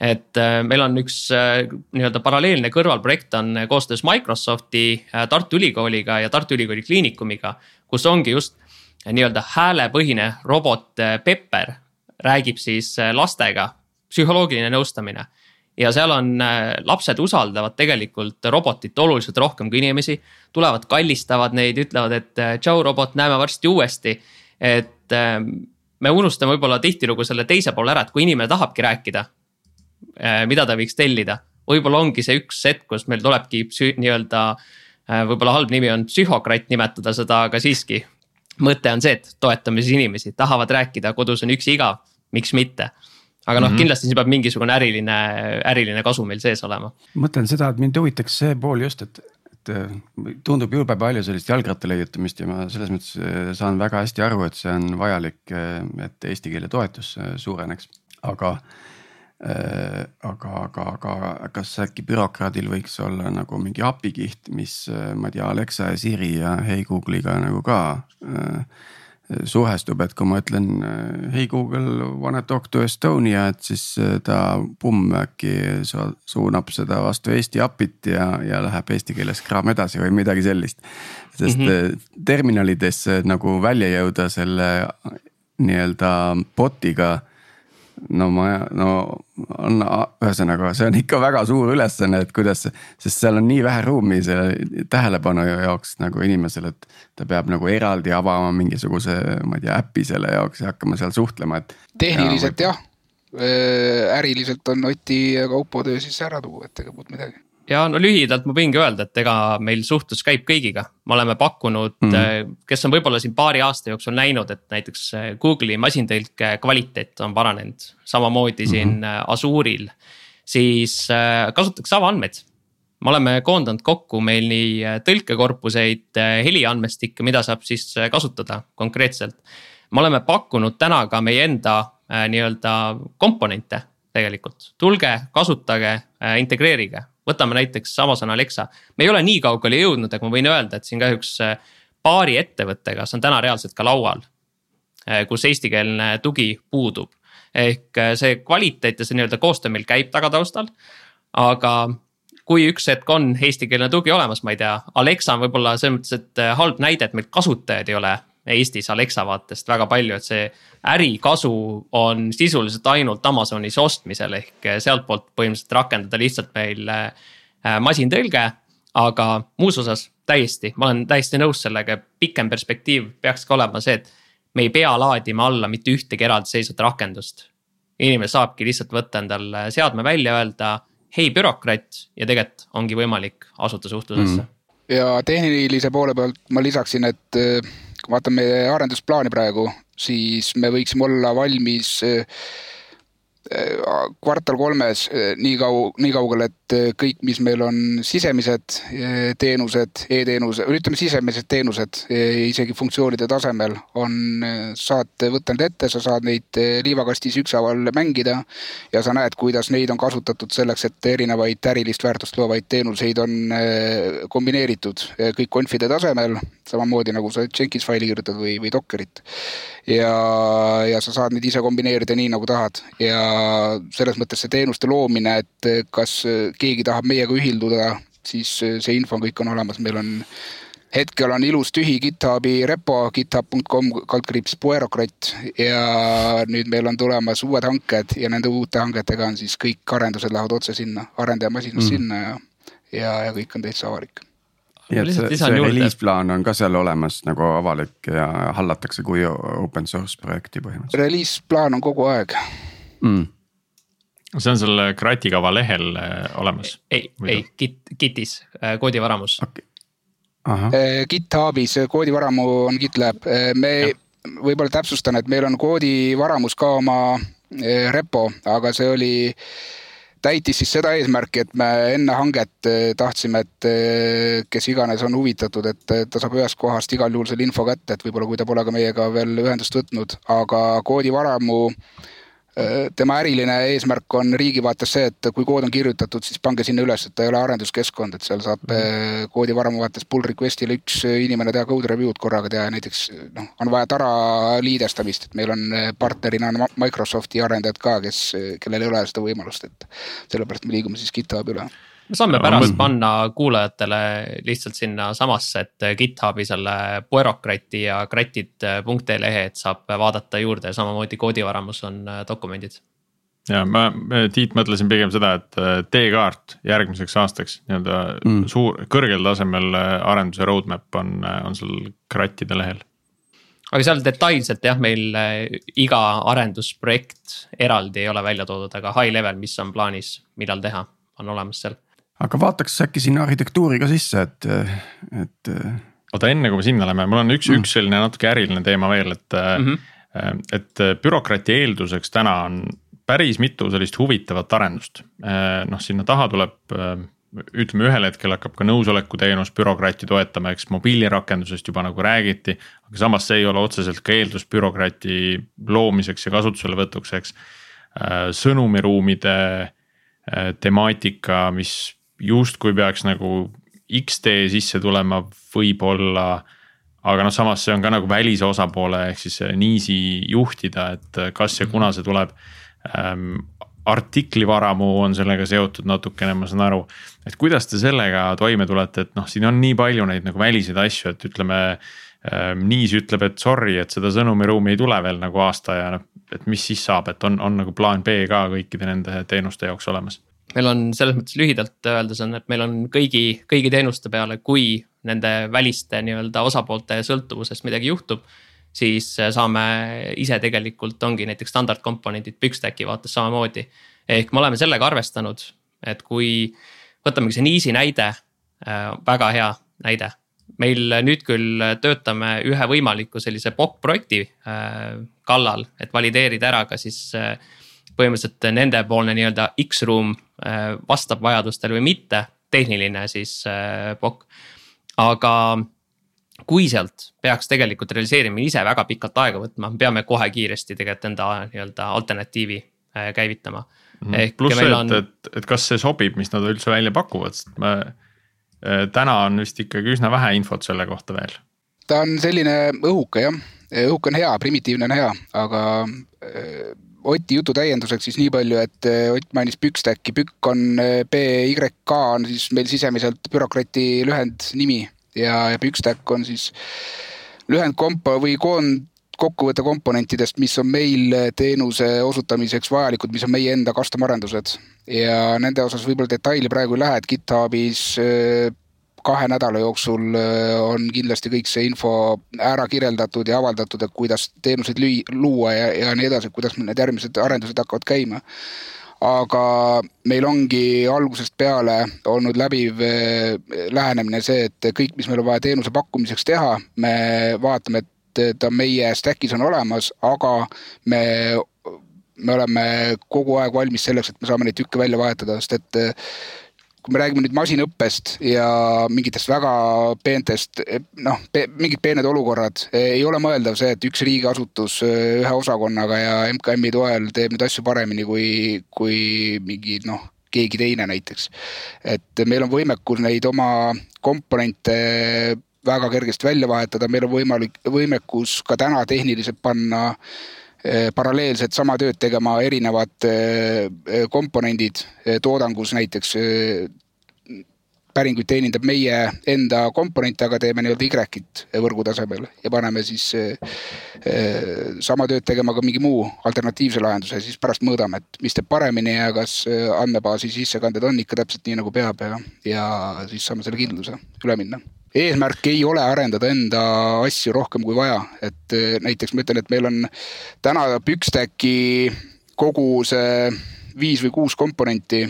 Et äh, meil on üks äh, nii-öelda paralleelne kõrvalprojekt on koostöös Microsofti, äh, Tartu Ülikooliga ja Tartu Ülikooli Kliinikumiga, kus ongi just nii-öelda häälepõhine robot Pepper räägib siis lastega, psühholoogiline nõustamine ja seal on, äh, lapsed usaldavad tegelikult robotit oluliselt rohkem kui inimesi. tulevad, kallistavad neid, ütlevad, et äh, tšau robot, näeme varsti uuesti. et me unustame võib-olla tihtilugu selle teise poole ära, et kui inimene tahabki rääkida, äh, mida ta võiks tellida. võib-olla ongi see üks hetk, kus meil tulebki nii-öelda, võib-olla halb nimi on psühhokratt nimetada seda, aga siiski. mõte on see, et toetame siis inimesi, tahavad rääkida, kodus on üksi igav, miks mitte aga noh mm -hmm., kindlasti siin peab mingisugune äriline, äriline kasu meil sees olema. mõtlen seda, et mind huvitaks see pool just, et, et äh, tundub jube palju sellist jalgratta leiutamist ja ma selles mõttes äh, saan väga hästi aru, et see on vajalik, et eesti keele toetus suureneks, aga Äh, aga, aga, aga kas äkki bürokraadil võiks olla nagu mingi apikiht, mis äh, ma ei tea, Alexa ja Siri ja Hey Google'iga nagu ka äh, suhestub, et kui ma ütlen Hey Google, wanna talk to Estonia, et siis ta pumm äkki suunab seda vastu Eesti API-t ja, ja läheb eesti keeles kraam edasi või midagi sellist. sest mm -hmm. terminalides nagu välja jõuda selle nii-öelda bot'iga no ma, no on ühesõnaga, see on ikka väga suur ülesanne, et kuidas, sest seal on nii vähe ruumi selle tähelepanu jaoks nagu inimesel, et. ta peab nagu eraldi avama mingisuguse, ma ei tea, äpi selle jaoks ja hakkama seal suhtlema, et. tehniliselt ja, jah, äriliselt on Oti Kaupo töö siis ära tuua, et ega muud midagi ja no lühidalt ma võingi öelda, et ega meil suhtlus käib kõigiga, me oleme pakkunud mm, -hmm. kes on võib-olla siin paari aasta jooksul näinud, et näiteks äh, Google'i masintõlke kvaliteet on paranenud, samamoodi mm -hmm. siin äh, Azure'il. siis kasutatakse avaandmeid, me oleme koondanud kokku meil nii tõlkekorpuseid, heliandmestikke, mida saab siis kasutada konkreetselt. me oleme pakkunud täna ka meie enda nii-öelda komponente tegelikult, tulge, kasutage, integreerige võtame näiteks Amazon Alexa, me ei ole nii kaugele jõudnud, aga ma võin öelda, et siin kahjuks äh, paari ettevõttega, see on täna reaalselt ka laual. Äh, kus eestikeelne tugi puudub, ehk äh, see kvaliteet ja see nii-öelda koostöö meil käib tagataustal. aga kui üks hetk on eestikeelne tugi olemas, ma ei tea, Alexa on võib-olla selles mõttes, et halb näide, et meil kasutajaid ei ole Eestis Alexa vaatest väga palju, et see ärikasu on sisuliselt ainult Amazonis ostmisel ehk sealtpoolt põhimõtteliselt rakendada lihtsalt meil äh, masintõlge. aga muus osas täiesti, ma olen täiesti nõus sellega, pikem perspektiiv peakski olema see, et me ei pea laadima alla mitte ühtegi eraldiseisvat rakendust. inimene saabki lihtsalt võtta endale seadme välja, öelda hei bürokratt ja tegelikult ongi võimalik asuda suhtlusesse mm. ja tehnilise poole pealt ma lisaksin, et kui vaatame arendusplaani praegu, siis me võiksime olla valmis Äh, kvartal kolmes äh, nii kau-, nii kaugel, et äh, kõik, mis meil on sisemised teenused e, e-teenuse, ütleme, sisemised teenused isegi funktsioonide tasemel on, saad võtta need ette, sa saad neid liivakastis ükshaaval mängida. ja sa näed, kuidas neid on kasutatud selleks, et erinevaid ärilist väärtust loovaid teenuseid on kombineeritud kõik conf'ide tasemel, samamoodi nagu sa Jenkins faili kirjutad või, või Dockerit. ja, ja sa saad neid ise kombineerida nii, nagu tahad ja selles mõttes see teenuste loomine, et kas keegi tahab meiega ühilduda, siis see info kõik on olemas, meil on hetkel on ilus tühi GitHubi repo github.com kaldkriips puerokratt ja nüüd meil on tulemas uued hanked ja nende uute hangetega on siis kõik arendused lähevad otse sinna, arendajamasinast mm. sinna ja, ja, ja kõik on täitsa avalik. Nii et see, see reliisplaan on ka seal olemas nagu avalik ja hallatakse kui open source projekti põhimõtteliselt. reliisplaan on kogu aeg mm. See on seal kratikava lehel äh, olemas? ei, ei Git, Gitis, äh, koodivaramus. Okay.. Äh, GitHubis koodivaramu on GitLab, me ja. võib-olla täpsustan, et meil on koodivaramus ka oma repo, aga see oli täitis siis seda eesmärki, et me enne hanget tahtsime, et kes iganes on huvitatud, et ta saab ühest kohast igal juhul selle info kätte, et võib-olla kui ta pole ka meiega veel ühendust võtnud, aga koodivaramu Äh, tema äriline eesmärk on riigi vaates see, et kui kood on kirjutatud, siis pange sinna üles, et ta ei ole arenduskeskkond, et seal saab mm. koodivaramu vaates pull request'ile üks inimene teha code review'd korraga teha ja näiteks noh, on vaja tara liidestamist, et meil on äh, partnerina on Microsofti arendajad ka, kes, kellel ei ole seda võimalust, et sellepärast me liigume siis GitHubi üle me saame pärast panna kuulajatele lihtsalt sinna samasse, et GitHubi selle Puerokrati ja kratid.ee lehe, et saab vaadata juurde, samamoodi koodivaramus on äh, dokumendid. ja ma, Tiit, mõtlesin pigem seda, et äh, teekaart järgmiseks aastaks nii-öelda mm. suur, kõrgel tasemel äh, arenduse roadmap on, on seal krattide lehel aga seal detailselt jah, meil iga arendusprojekt eraldi ei ole välja toodud, aga high level, mis on plaanis, millal teha, on olemas seal aga vaataks äkki sinna arhitektuuri ka sisse, et, et. oota, enne kui me sinna läheme, mul on üks mm., üks selline natuke äriline teema veel, et mm, -hmm. et bürokraati eelduseks täna on päris mitu sellist huvitavat arendust. noh, sinna taha tuleb ütleme, ühel hetkel hakkab ka nõusoleku teenus bürokraati toetama, eks mobiilirakendusest juba nagu räägiti. aga samas see ei ole otseselt ka eeldus bürokraati loomiseks ja kasutuselevõtuks, eks. Äh, sõnumiruumide äh, temaatika, mis justkui peaks nagu X-tee sisse tulema, võib-olla. aga noh, samas see on ka nagu välise osapoole ehk siis niisi juhtida, et kas ja kuna see tuleb ähm, artiklivaramu on sellega seotud natukene, ma saan aru. et kuidas te sellega toime tulete, et noh, siin on nii palju neid nagu väliseid asju, et ütleme ähm,. Niis ütleb, et sorry, et seda sõnumiruumi ei tule veel nagu aasta ja noh, et mis siis saab, et on, on nagu plaan B ka kõikide nende teenuste jaoks olemas meil on selles mõttes lühidalt öeldes on, et meil on kõigi, kõigi teenuste peale, kui nende väliste nii-öelda osapoolte sõltuvusest midagi juhtub siis äh, saame ise tegelikult ongi näiteks standardkomponendid Bigstacki vaates samamoodi. ehk me oleme sellega arvestanud, et kui võtamegi see Niisi näide, äh, väga hea näide. meil nüüd küll töötame ühe võimaliku sellise POC projekti äh, kallal, et valideerida ära ka siis põhimõtteliselt nendepoolne nii-öelda X-room vastab vajadustele või mitte, tehniline siis POC. aga kui sealt peaks tegelikult realiseerimine ise väga pikalt aega võtma, me peame kohe kiiresti tegelikult enda nii-öelda alternatiivi äh, käivitama mm. -hmm. pluss see, on... et, et, et kas see sobib, mis nad üldse välja pakuvad, sest me äh, täna on vist ikkagi üsna vähe infot selle kohta veel. ta on selline õhuke jah, õhuk on hea, primitiivne on hea, aga äh, Oti jutu täienduseks siis nii palju, et Ott mainis Pükstacki, Pükk on PYK on siis meil sisemiselt bürokrati lühendnimi ja, ja Pükstack on siis lühendkompo või koond, kokkuvõte komponentidest, mis on meil teenuse osutamiseks vajalikud, mis on meie enda custom arendused. ja nende osas võib-olla detaili praegu ei lähe, et GitHubis äh, kahe nädala jooksul äh, on kindlasti kõik see info ära kirjeldatud ja avaldatud, et kuidas teenuseid lüüa, luua ja, ja nii edasi, kuidas need järgmised arendused hakkavad käima. Aga meil ongi algusest peale olnud läbiv eh, lähenemine see, et kõik, mis meil on vaja teenuse pakkumiseks teha, me vaatame, et ta meie stack'is on olemas, aga me, me oleme kogu aeg valmis selleks, et me saame neid tükke välja vahetada, sest et kui me räägime nüüd masinõppest ja mingitest väga peentest, noh pe,, mingid peened olukorrad, ei ole mõeldav see, et üks riigiasutus ühe osakonnaga ja MKM-i toel teeb neid asju paremini kui, kui mingi noh, keegi teine näiteks. et meil on võimekus neid oma komponente väga kergesti välja vahetada, meil on võimalik, võimekus ka täna tehniliselt panna äh, Eh, paralleelselt sama tööd tegema erinevad eh, eh, komponendid toodangus näiteks. päringuid teenindab meie enda komponent, aga teeme nii-öelda Y-it võrgu tasemel ja paneme siis sama tööd tegema ka mingi muu alternatiivse lahenduse, siis pärast mõõdame, et mis teeb paremini ja kas andmebaasi sissekanded on ikka täpselt nii, nagu peab ja, ja siis saame selle kindluse üle minna eesmärk ei ole arendada enda asju rohkem kui vaja, et eh, näiteks ma ütlen, et meil on täna Pükstacki kogu see viis või kuus komponenti,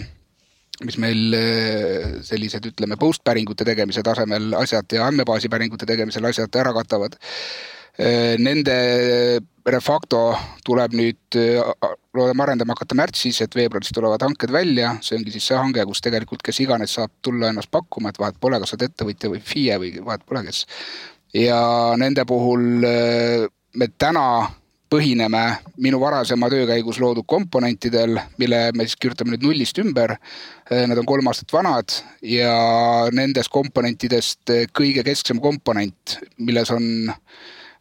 mis meil eh, sellised, ütleme, post päringute tegemise tasemel asjad ja andmebaasi päringute tegemisel asjad ära katavad nende Refacto tuleb nüüd, äh, loodame arendama hakata märtsis, et veebruaris tulevad hanked välja, see ongi siis see hange, kus tegelikult kes iganes saab tulla ennast pakkuma, et vahet pole, kas sa oled ettevõtja või FIE või vahet pole, kes. ja nende puhul äh, me täna põhineme minu varasema töö käigus loodud komponentidel, mille me siis kirjutame nüüd nullist ümber. Need on kolm aastat vanad ja nendest komponentidest kõige kesksem komponent, milles on äh,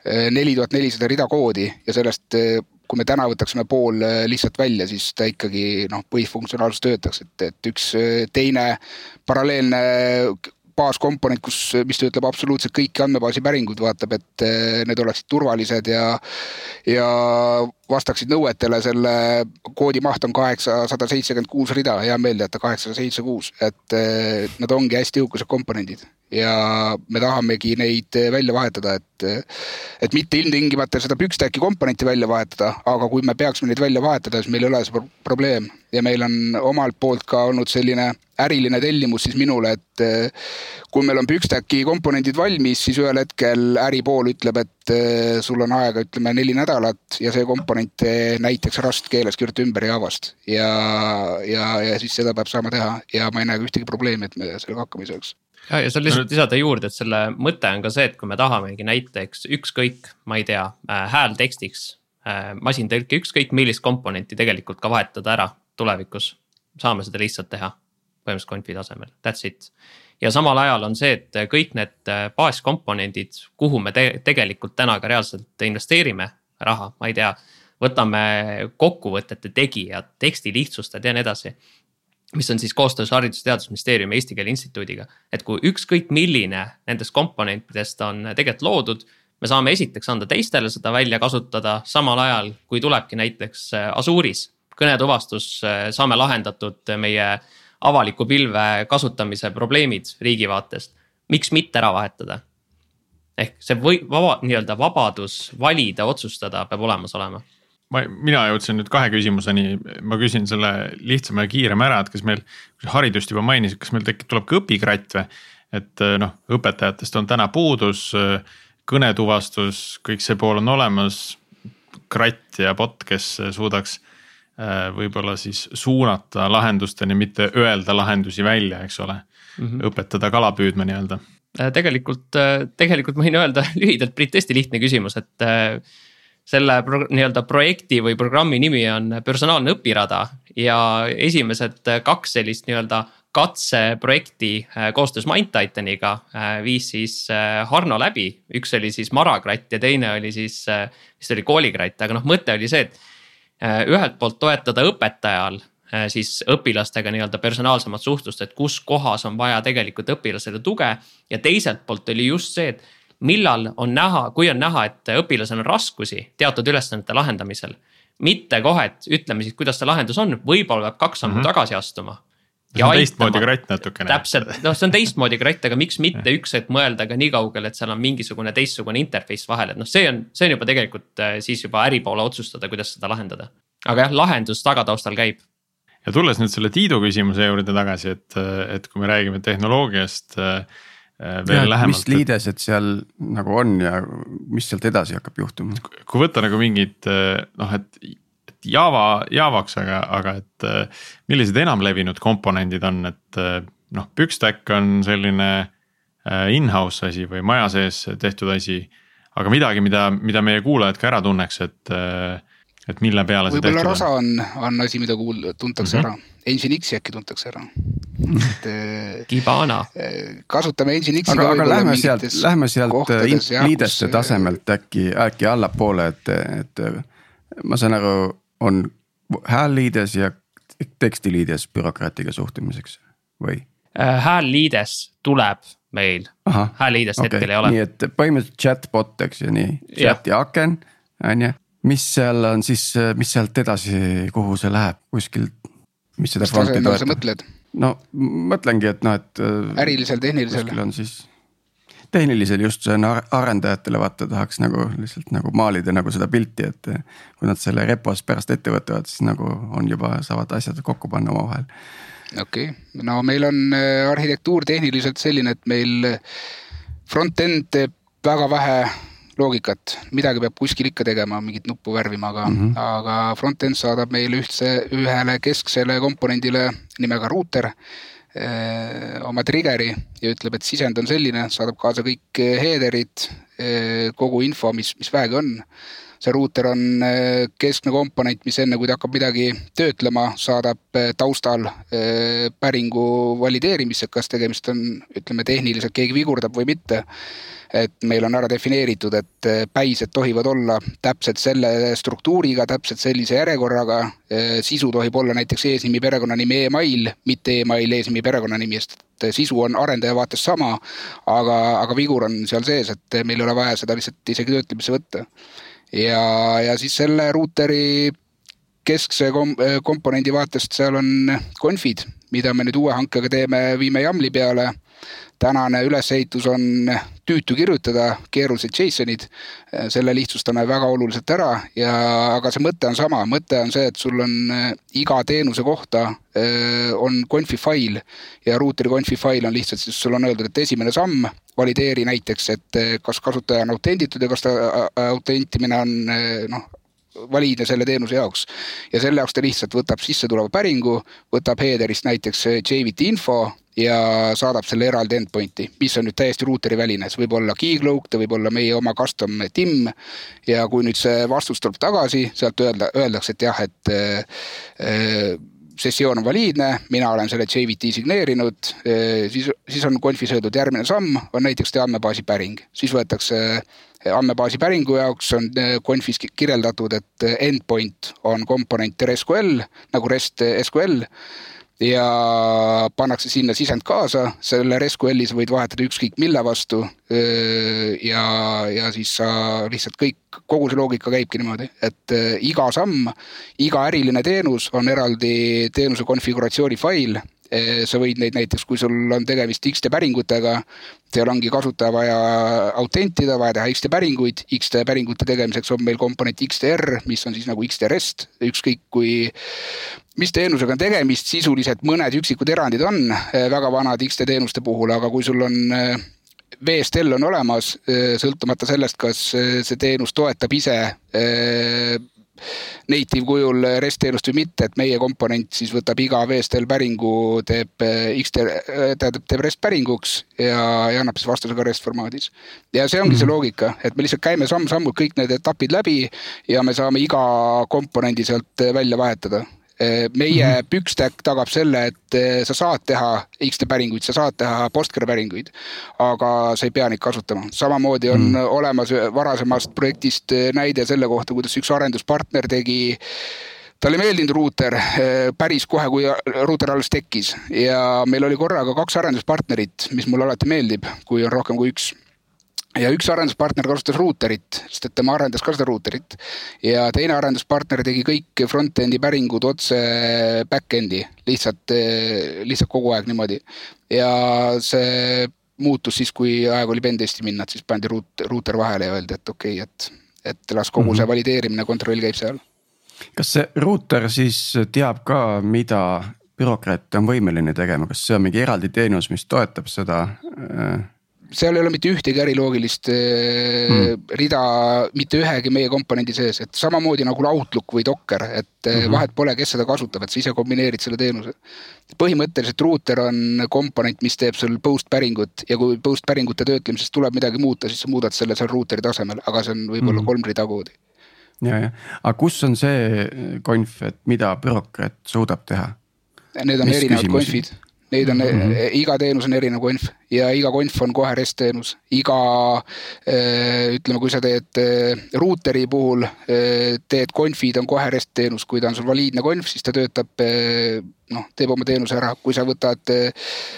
neli tuhat nelisada rida koodi ja sellest, eh, kui me täna võtaksime pool eh, lihtsalt välja, siis ta ikkagi noh, põhifunktsionaalsus töötaks, et, et üks teine paralleelne baaskomponent, kus, mis töötleb absoluutselt kõiki andmebaasi päringuid, vaatab, et need oleksid turvalised ja, ja vastaksid nõuetele, selle koodi maht on kaheksasada seitsekümmend kuus rida, hea meel teada, kaheksasada seitsekümmend kuus, et nad ongi hästi jõukased komponendid. Ja me tahamegi neid välja vahetada, et, et mitte ilmtingimata seda Pükstacki komponenti välja vahetada, aga kui me peaksime neid välja vahetada, siis meil ei ole see probleem. Ja meil on omalt poolt ka olnud selline äriline tellimus siis minule, et kui meil on Pükstacki komponendid valmis, siis ühel hetkel äripool ütleb, et et äh, sul on aega, ütleme neli nädalat ja see komponent näiteks Rust keeles kirjuta ümber Javast ja, ja, ja siis seda peab saama teha ja ma ei näe ka ühtegi probleemi, et me sellega hakkama ei saaks ja, ja seal lihtsalt lisada juurde, et selle mõte on ka see, et kui me tahamegi näiteks ükskõik, ma ei tea äh,, häältekstiks äh,, masintõlke, ükskõik millist komponenti tegelikult ka vahetada ära tulevikus. saame seda lihtsalt teha põhimõtteliselt konfi tasemel, that's it. Ja samal ajal on see, et kõik need äh, baaskomponendid, kuhu me te tegelikult täna ka reaalselt investeerime raha, ma ei tea. võtame kokkuvõtete tegijad, teksti lihtsustajad ja nii edasi mis on siis koostöös Haridus- ja Teadusministeeriumi Eesti Keele Instituudiga. et kui ükskõik milline nendest komponentidest on tegelikult loodud, me saame esiteks anda teistele seda välja kasutada, samal ajal kui tulebki näiteks äh, Asuuris kõnetuvastus, äh, saame lahendatud meie avaliku pilve kasutamise probleemid riigi vaatest. miks mitte ära vahetada? ehk see või vaba, nii-öelda vabadus valida, otsustada peab olemas olema ma, mina jõudsin nüüd kahe küsimuseni, ma küsin selle lihtsama ja kiirema ära, et kas meil, haridust juba mainisid, kas meil tekib, tuleb ka õpikratt või? et eh, noh, õpetajatest on täna puudus, kõnetuvastus, kõik see pool on olemas. kratt ja bot, kes suudaks võib-olla siis suunata lahendusteni, mitte öelda lahendusi välja, eks ole mm. -hmm. õpetada kala püüdma nii-öelda äh, tegelikult, äh, tegelikult ma võin öelda lühidalt, Priit, hästi lihtne küsimus, et äh, selle pro, nii-öelda projekti või programmi nimi on personaalne õpirada ja esimesed kaks sellist nii-öelda katseprojekti äh, koostöös MindTitaniga äh, viis siis äh, Harno läbi. üks oli siis Marakratt ja teine oli siis, vist oli koolikratt, aga noh, mõte oli see, et ühelt poolt toetada õpetajal siis õpilastega nii-öelda personaalsemat suhtlust, et kus kohas on vaja tegelikult õpilasele tuge. ja teiselt poolt oli just see, et millal on näha, kui on näha, et õpilasel on raskusi teatud ülesannete lahendamisel. mitte kohe, et ütleme siis, kuidas see lahendus on, võib-olla peab kaks sammu mm -hmm. tagasi astuma. See on teistmoodi kratt natukene. täpselt, noh, see on teistmoodi kratt, aga miks mitte üks hetk mõelda ka nii kaugele, et seal on mingisugune teistsugune interface vahel, et noh, see on, see on juba tegelikult äh, siis juba äri poole otsustada, kuidas seda lahendada. aga jah, lahendus tagataustal käib ja tulles nüüd selle Tiidu küsimuse juurde tagasi, et, et kui me räägime tehnoloogiast äh, Äh, veel ja, lähemalt. mis liidesed seal nagu on ja mis sealt edasi hakkab juhtuma? kui võtta nagu mingid äh, noh, et, et Java, Javaks, aga, aga et äh, millised enamlevinud komponendid on, et noh, Pükstack on selline in-house asi või maja sees tehtud asi. aga midagi, mida, mida meie kuulajad ka ära tunneks, et, et mille peale see tehtud on. võib-olla Rasa on, on asi, mida kuul-, tuntakse mm -hmm. ära Nginx äkki tuntakse ära. et äh, Kibana. Äh, kasutame Nginxi. aga, aga lähme sealt, lähme sealt liideste tasemelt äkki, äkki allapoole, et, et ma saan aru, on häälliides ja tekstiliides bürokraatiga suhtumiseks või? Äh, häälliides tuleb meil, häälliidest okay. hetkel ei ole. nii et põhimõtteliselt chatbot, eks ju, nii, chat'i aken, on ju mis seal on siis, mis sealt edasi, kuhu see läheb, kuskilt mis seda fronti toetab? no mõtlengi, et noh, et. Äh, ärilisel, tehnilisel. kuskil on siis, tehnilisel just see on arendajatele vaata tahaks nagu lihtsalt nagu maalida nagu seda pilti, et. kui nad selle repos pärast ette võtavad, siis nagu on juba, saavad asjad kokku panna omavahel. okei okay., no meil on äh, arhitektuur tehniliselt selline, et meil front-end teeb väga vähe loogikat, midagi peab kuskil ikka tegema, mingit nuppu värvima, aga mm, -hmm. aga front-end saadab meile ühtse, ühele kesksele komponendile nimega ruuter oma trigger'i ja ütleb, et sisend on selline, saadab kaasa kõik header'id, eh, kogu info, mis, mis vähegi on. see ruuter on keskne komponent, mis enne, kui ta hakkab midagi töötlema, saadab taustal päringu valideerimisse, kas tegemist on, ütleme tehniliselt keegi vigurdab või mitte et meil on ära defineeritud, et eh, päised tohivad olla täpselt selle struktuuriga, täpselt sellise järjekorraga. Eh, sisu tohib olla näiteks eesnimi, perekonnanimi, email, mitte email, eesnimi, perekonnanimi, sest et sisu on arendaja vaates sama. aga, aga vigur on seal sees, et meil ei ole vaja seda lihtsalt isegi töötlemisse võtta. ja, ja siis selle ruuteri keskse kom komponendi vaatest, seal on konfid, mida me nüüd uue hankega teeme, viime Jamli peale tänane ülesehitus on tüütu kirjutada, keerulised JSON-id. selle lihtsustame väga oluliselt ära ja, aga see mõte on sama, mõte on see, et sul on äh, iga teenuse kohta äh, on conf'i fail ja ruuteri conf'i fail on lihtsalt siis sul on öeldud, et esimene samm, valideeri näiteks, et äh, kas kasutaja on autentitud ja kas ta autentimine on noh, valiidne selle teenuse jaoks. ja selle jaoks ta lihtsalt võtab sissetuleva päringu, võtab header'ist näiteks JVT info ja saadab selle eraldi endpoint'i, mis on nüüd täiesti ruuteri väline, see võib olla Keycloak, ta võib olla meie oma custom TIM. ja kui nüüd see vastus tuleb tagasi, sealt öelda, öeldakse, et jah, et äh, sessioon on valiidne, mina olen selle JVT signeerinud, äh, siis, siis on conf'is öeldud järgmine samm on näiteks teie andmebaasi päring, siis võetakse andmebaasi päringu jaoks on conf'is kirjeldatud, et endpoint on komponent RSQL nagu REST SQL ja pannakse sinna sisend kaasa, selle SQL-is võid vahetada ükskõik mille vastu. ja, ja siis sa lihtsalt kõik, kogu see loogika käibki niimoodi, et iga samm, iga äriline teenus on eraldi teenuse konfiguratsiooni fail sa võid neid näiteks, kui sul on tegemist X-te päringutega, seal ongi kasutaja vaja autentida, vaja teha X-te päringuid, X-te päringute tegemiseks on meil komponent XTR, mis on siis nagu XT REST, ükskõik kui mis teenusega on tegemist, sisuliselt mõned üksikud erandid on eh, väga vanad X-te teenuste puhul, aga kui sul on eh, VSTL on olemas, eh, sõltumata sellest, kas see teenus toetab ise native kujul REST teenust või mitte, et meie komponent siis võtab iga VSTL päringu, teeb X, tähendab, teeb REST päringuks ja, ja annab siis vastuse ka REST formaadis. ja see ongi mm -hmm. see mhm. loogika, et me lihtsalt käime samm-sammult kõik need etapid läbi ja me saame iga komponendi sealt välja vahetada meie mm -hmm. Pükstack tagab selle, et eh, sa saad teha X-te päringuid, sa saad teha Postgre päringuid, aga sa ei pea neid kasutama. samamoodi on mm -hmm. olemas varasemast projektist näide selle kohta, kuidas üks arenduspartner tegi talle ei meeldinud ruuter päris kohe, kui ruuter alles tekkis ja meil oli korraga kaks arenduspartnerit, mis mulle alati meeldib, kui on rohkem kui üks ja üks arenduspartner kasutas ruuterit, sest et tema arendas ka seda ruuterit. ja teine arenduspartner tegi kõik front-end'i päringud otse back-end'i, lihtsalt, lihtsalt kogu aeg niimoodi. ja see muutus siis, kui aeg oli pentesti minna, et siis pandi ruut, ruuter vahele ja öeldi, et okei okay,, et, et las kogu see valideerimine, kontroll käib seal. kas see ruuter siis teab ka, mida bürokraat on võimeline tegema, kas see on mingi eraldi teenus, mis toetab seda äh...? Seal ei ole mitte ühtegi äriloogilist mm. rida mitte ühegi meie komponendi sees, et samamoodi nagu Outlook või Docker, et mm -hmm. vahet pole, kes seda kasutab, et sa ise kombineerid selle teenuse. põhimõtteliselt ruuter on komponent, mis teeb sul post päringut ja kui post päringute töötlemisest tuleb midagi muuta, siis sa muudad selle seal ruuteri tasemel, aga see on võib-olla mm -hmm. kolm rida koodi. ja, ja, aga kus on see konf, et mida bürokraat suudab teha? Need on Mis erinevad konfid Neid on mm, -hmm. iga teenus on erinev konf ja iga konf on kohe REST teenus. iga eh, ütleme, kui sa teed eh, ruuteri puhul teed konfid on kohe REST teenus, kui ta on sul valiidne konf, siis ta töötab noh, teeb oma teenuse ära, kui sa võtad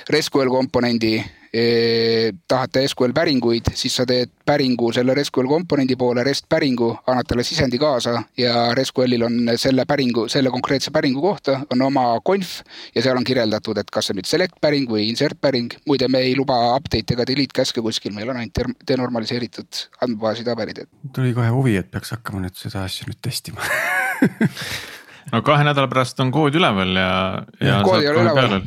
RESQL komponendi tahate SQL päringuid, siis sa teed päringu selle SQL komponendi poole, REST päringu, annad talle sisendi kaasa ja SQL-il on selle päringu, selle konkreetse päringu kohta on oma konf ja seal on kirjeldatud, et kas see on nüüd select päring või insert päring. muide, me ei luba update ega delete käske kuskil, meil on ainult denormaliseeritud andmebaasi tabelid. tuli kohe huvi, et peaks hakkama nüüd seda asja nüüd testima no kahe nädala pärast on kood üleval ja, ja. kood ei ole üleval,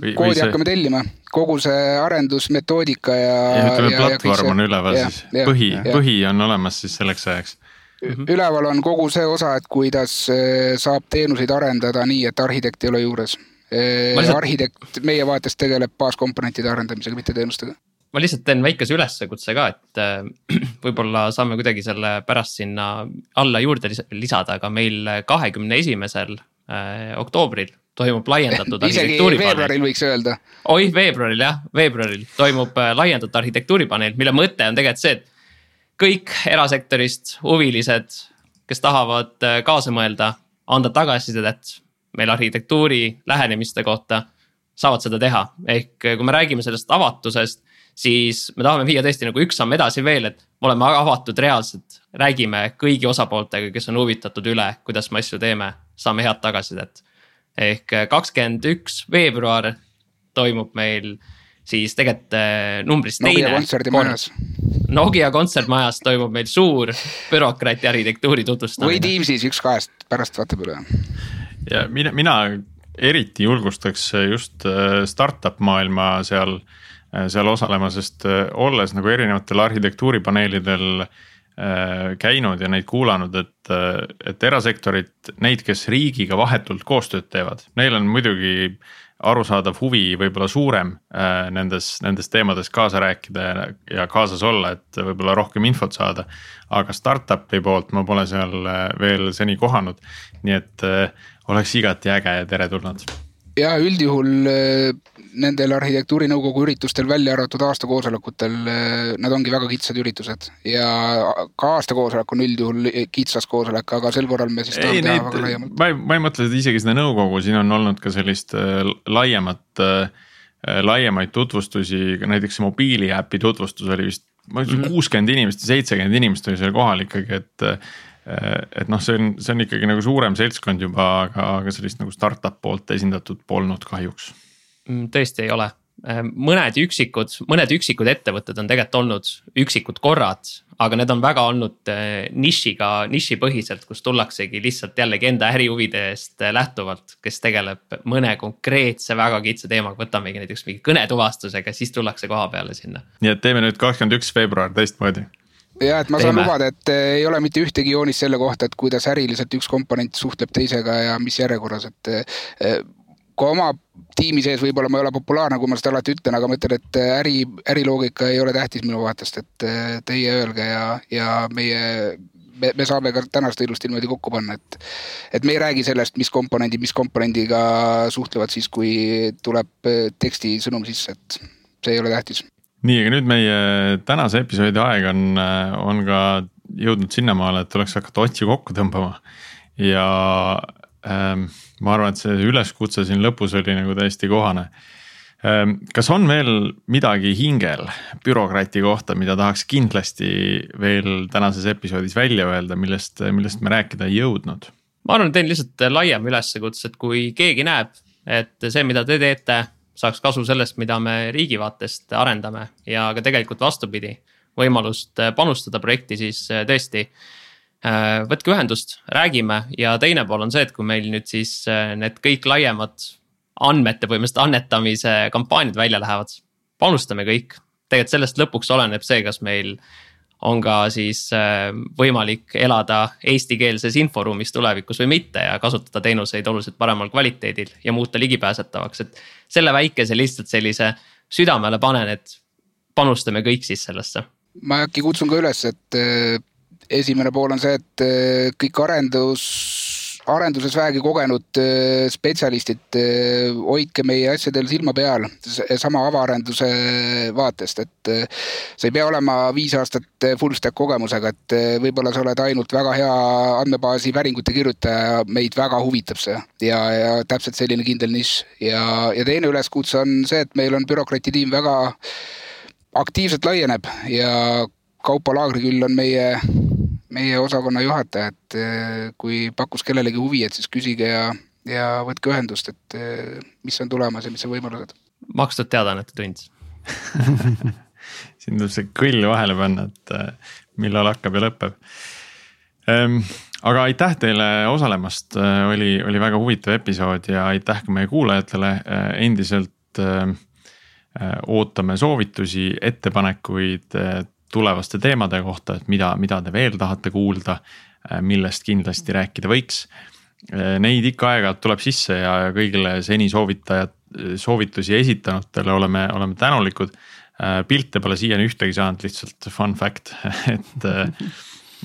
koodi see... hakkame tellima, kogu see arendusmetoodika ja. ja ütleme, platvorm on üleval ja, siis, põhi, põhi on olemas siis selleks ajaks. Üleval on kogu see osa, et kuidas eh, saab teenuseid arendada nii, et arhitekt ei ole juures. Eh, lihtsalt... arhitekt meie vaates tegeleb baaskomponentide arendamisega, mitte teenustega. Ma lihtsalt teen väikese üleskutse ka, et äh, võib-olla saame kuidagi selle pärast sinna alla juurde lisada, aga meil kahekümne esimesel äh, oktoobril toimub laiendatud isegi veebruaril võiks öelda. oih, veebruaril jah, veebruaril toimub äh, laiendatud arhitektuuripaneel, mille mõte on tegelikult see, et kõik erasektorist huvilised, kes tahavad kaasa mõelda, anda tagasisidet meil arhitektuuri lähenemiste kohta, saavad seda teha, ehk kui me räägime sellest avatusest siis me tahame viia tõesti nagu üks samm edasi veel, et me oleme avatud reaalselt, räägime kõigi osapooltega, kes on huvitatud üle, kuidas me asju teeme. saame head tagasisidet. Ehk kakskümmend üks veebruar toimub meil siis tegelikult numbrist Nokia teine. kontserdimajas. Nokia kontsertmajas toimub meil suur bürokraati arhitektuuri tutvustamine. või Teamsis, üks kahest, pärast vaatab üle. ja mina, mina eriti julgustaks just äh, startup maailma seal, äh, seal osalema, sest äh, olles nagu erinevatel arhitektuuripaneelidel käinud ja neid kuulanud, et, et erasektorit, neid, kes riigiga vahetult koostööd teevad, neil on muidugi arusaadav huvi võib-olla suurem nendes, nendes teemades kaasa rääkida ja, ja kaasas olla, et võib-olla rohkem infot saada. aga startup'i poolt ma pole seal veel seni kohanud, nii et oleks igati äge ja teretulnud. Ja üldjuhul äh, nendel arhitektuurinõukogu üritustel, välja arvatud aastakoosolekutel, äh, nad ongi väga kitsad üritused ja ka aastakoosolek on üldjuhul kitsas koosolek, aga sel korral me siis tahame teha väga laiemalt. ma ei, ma ei mõtle isegi seda nõukogu, siin on olnud ka sellist äh, laiemat laiemaid tutvustusi, näiteks mobiiliäpi tutvustus oli vist, ma ütlesin mhm. kuuskümmend inimest ja seitsekümmend inimest oli seal kohal ikkagi, et et noh, see on, see on ikkagi nagu suurem seltskond juba, aga, aga sellist nagu startup poolt esindatud polnud kahjuks. Mm, tõesti ei ole, äh, mõned üksikud, mõned üksikud ettevõtted on tegelikult olnud üksikud korrad, aga need on väga olnud äh, nišiga, nišipõhiselt, kus tullaksegi lihtsalt jällegi enda ärihuvide eest lähtuvalt, kes tegeleb mõne konkreetse väga kitsa teemaga, võtamegi näiteks mingi kõnetuvastusega, siis tullakse koha peale sinna. nii et teeme nüüd kakskümmend üks veebruar teistmoodi ja et ma saan Teeme. lubada, et eh, ei ole mitte ühtegi joonist selle kohta, et kuidas äriliselt üks komponent suhtleb teisega ja mis järjekorras, et eh, ka oma tiimi sees võib-olla ma ei ole populaarne, kui ma seda alati ütlen, aga ma ütlen, et äri, äriloogika ei ole tähtis minu vaatest, et teie öelge ja, ja meie me, me saame ka tänast ilusti niimoodi kokku panna, et, et me ei räägi sellest, mis komponendid, mis komponendiga suhtlevad siis, kui tuleb tekstisõnum sisse, et see ei ole tähtis nii, aga nüüd meie tänase episoodi aeg on, on ka jõudnud sinnamaale, et tuleks hakata otsi kokku tõmbama. ja ähm, ma arvan, et see üleskutse siin lõpus oli nagu täiesti kohane ähm,. kas on veel midagi hingel bürokraati kohta, mida tahaks kindlasti veel tänases episoodis välja öelda, millest, millest me rääkida ei jõudnud? ma arvan, teen lihtsalt laiema üleskutse, et kui keegi näeb, et see, mida te teete saaks kasu sellest, mida me riigi vaatest arendame ja ka tegelikult vastupidi, võimalust äh, panustada projekti, siis äh, tõesti. Äh, võtke ühendust, räägime ja teine pool on see, et kui meil nüüd siis need kõik laiemad andmete põhimõtteliselt annetamise kampaaniad välja lähevad, panustame kõik. tegelikult sellest lõpuks oleneb see, kas meil on ka siis äh, võimalik elada eestikeelses inforuumis tulevikus või mitte ja kasutada teenuseid oluliselt paremal kvaliteedil ja muuta ligipääsetavaks, et. selle väikese lihtsalt sellise südamele panen, et panustame kõik siis sellesse. ma äkki kutsun ka üles, et äh, esimene pool on see, et äh, kõik arendus arenduses vähegi kogenud äh, spetsialistid, äh, hoidke meie asjadel silma peal, sama avaarenduse vaatest, et äh, sa ei pea olema viis aastat full stack kogemusega, et võib-olla sa oled ainult väga hea andmebaasi päringute kirjutaja, meid väga huvitab see. Ja, ja täpselt selline kindel nišš. Ja, ja teine üleskutse on see, et meil on bürokraati tiim väga aktiivselt laieneb ja Kaupo Laagriküll on meie meie osakonna juhataja, et eh, kui pakkus kellelegi huvi, et siis küsige ja, ja võtke ühendust, et eh, mis on tulemas ja mis on võimalused. makstud teadaannete tund. Siin tuleb see kõll vahele panna, et eh, millal hakkab ja lõpeb. Ehm, aga aitäh teile osalemast, oli, oli väga huvitav episood ja aitäh ka meie kuulajatele, endiselt ootame soovitusi, ettepanekuid tulevaste teemade kohta, et mida, mida te veel tahate kuulda, äh, millest kindlasti rääkida võiks. Äh, neid ikka aeg-ajalt tuleb sisse ja kõigile seni soovitajad, soovitusi esitanutele oleme, oleme tänulikud. Äh, pilte pole siiani ühtegi saanud, lihtsalt fun fact, et,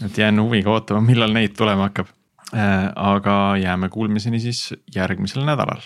et jään huviga ootama, millal neid tulema hakkab. aga jääme kuulmiseni siis järgmisel nädalal.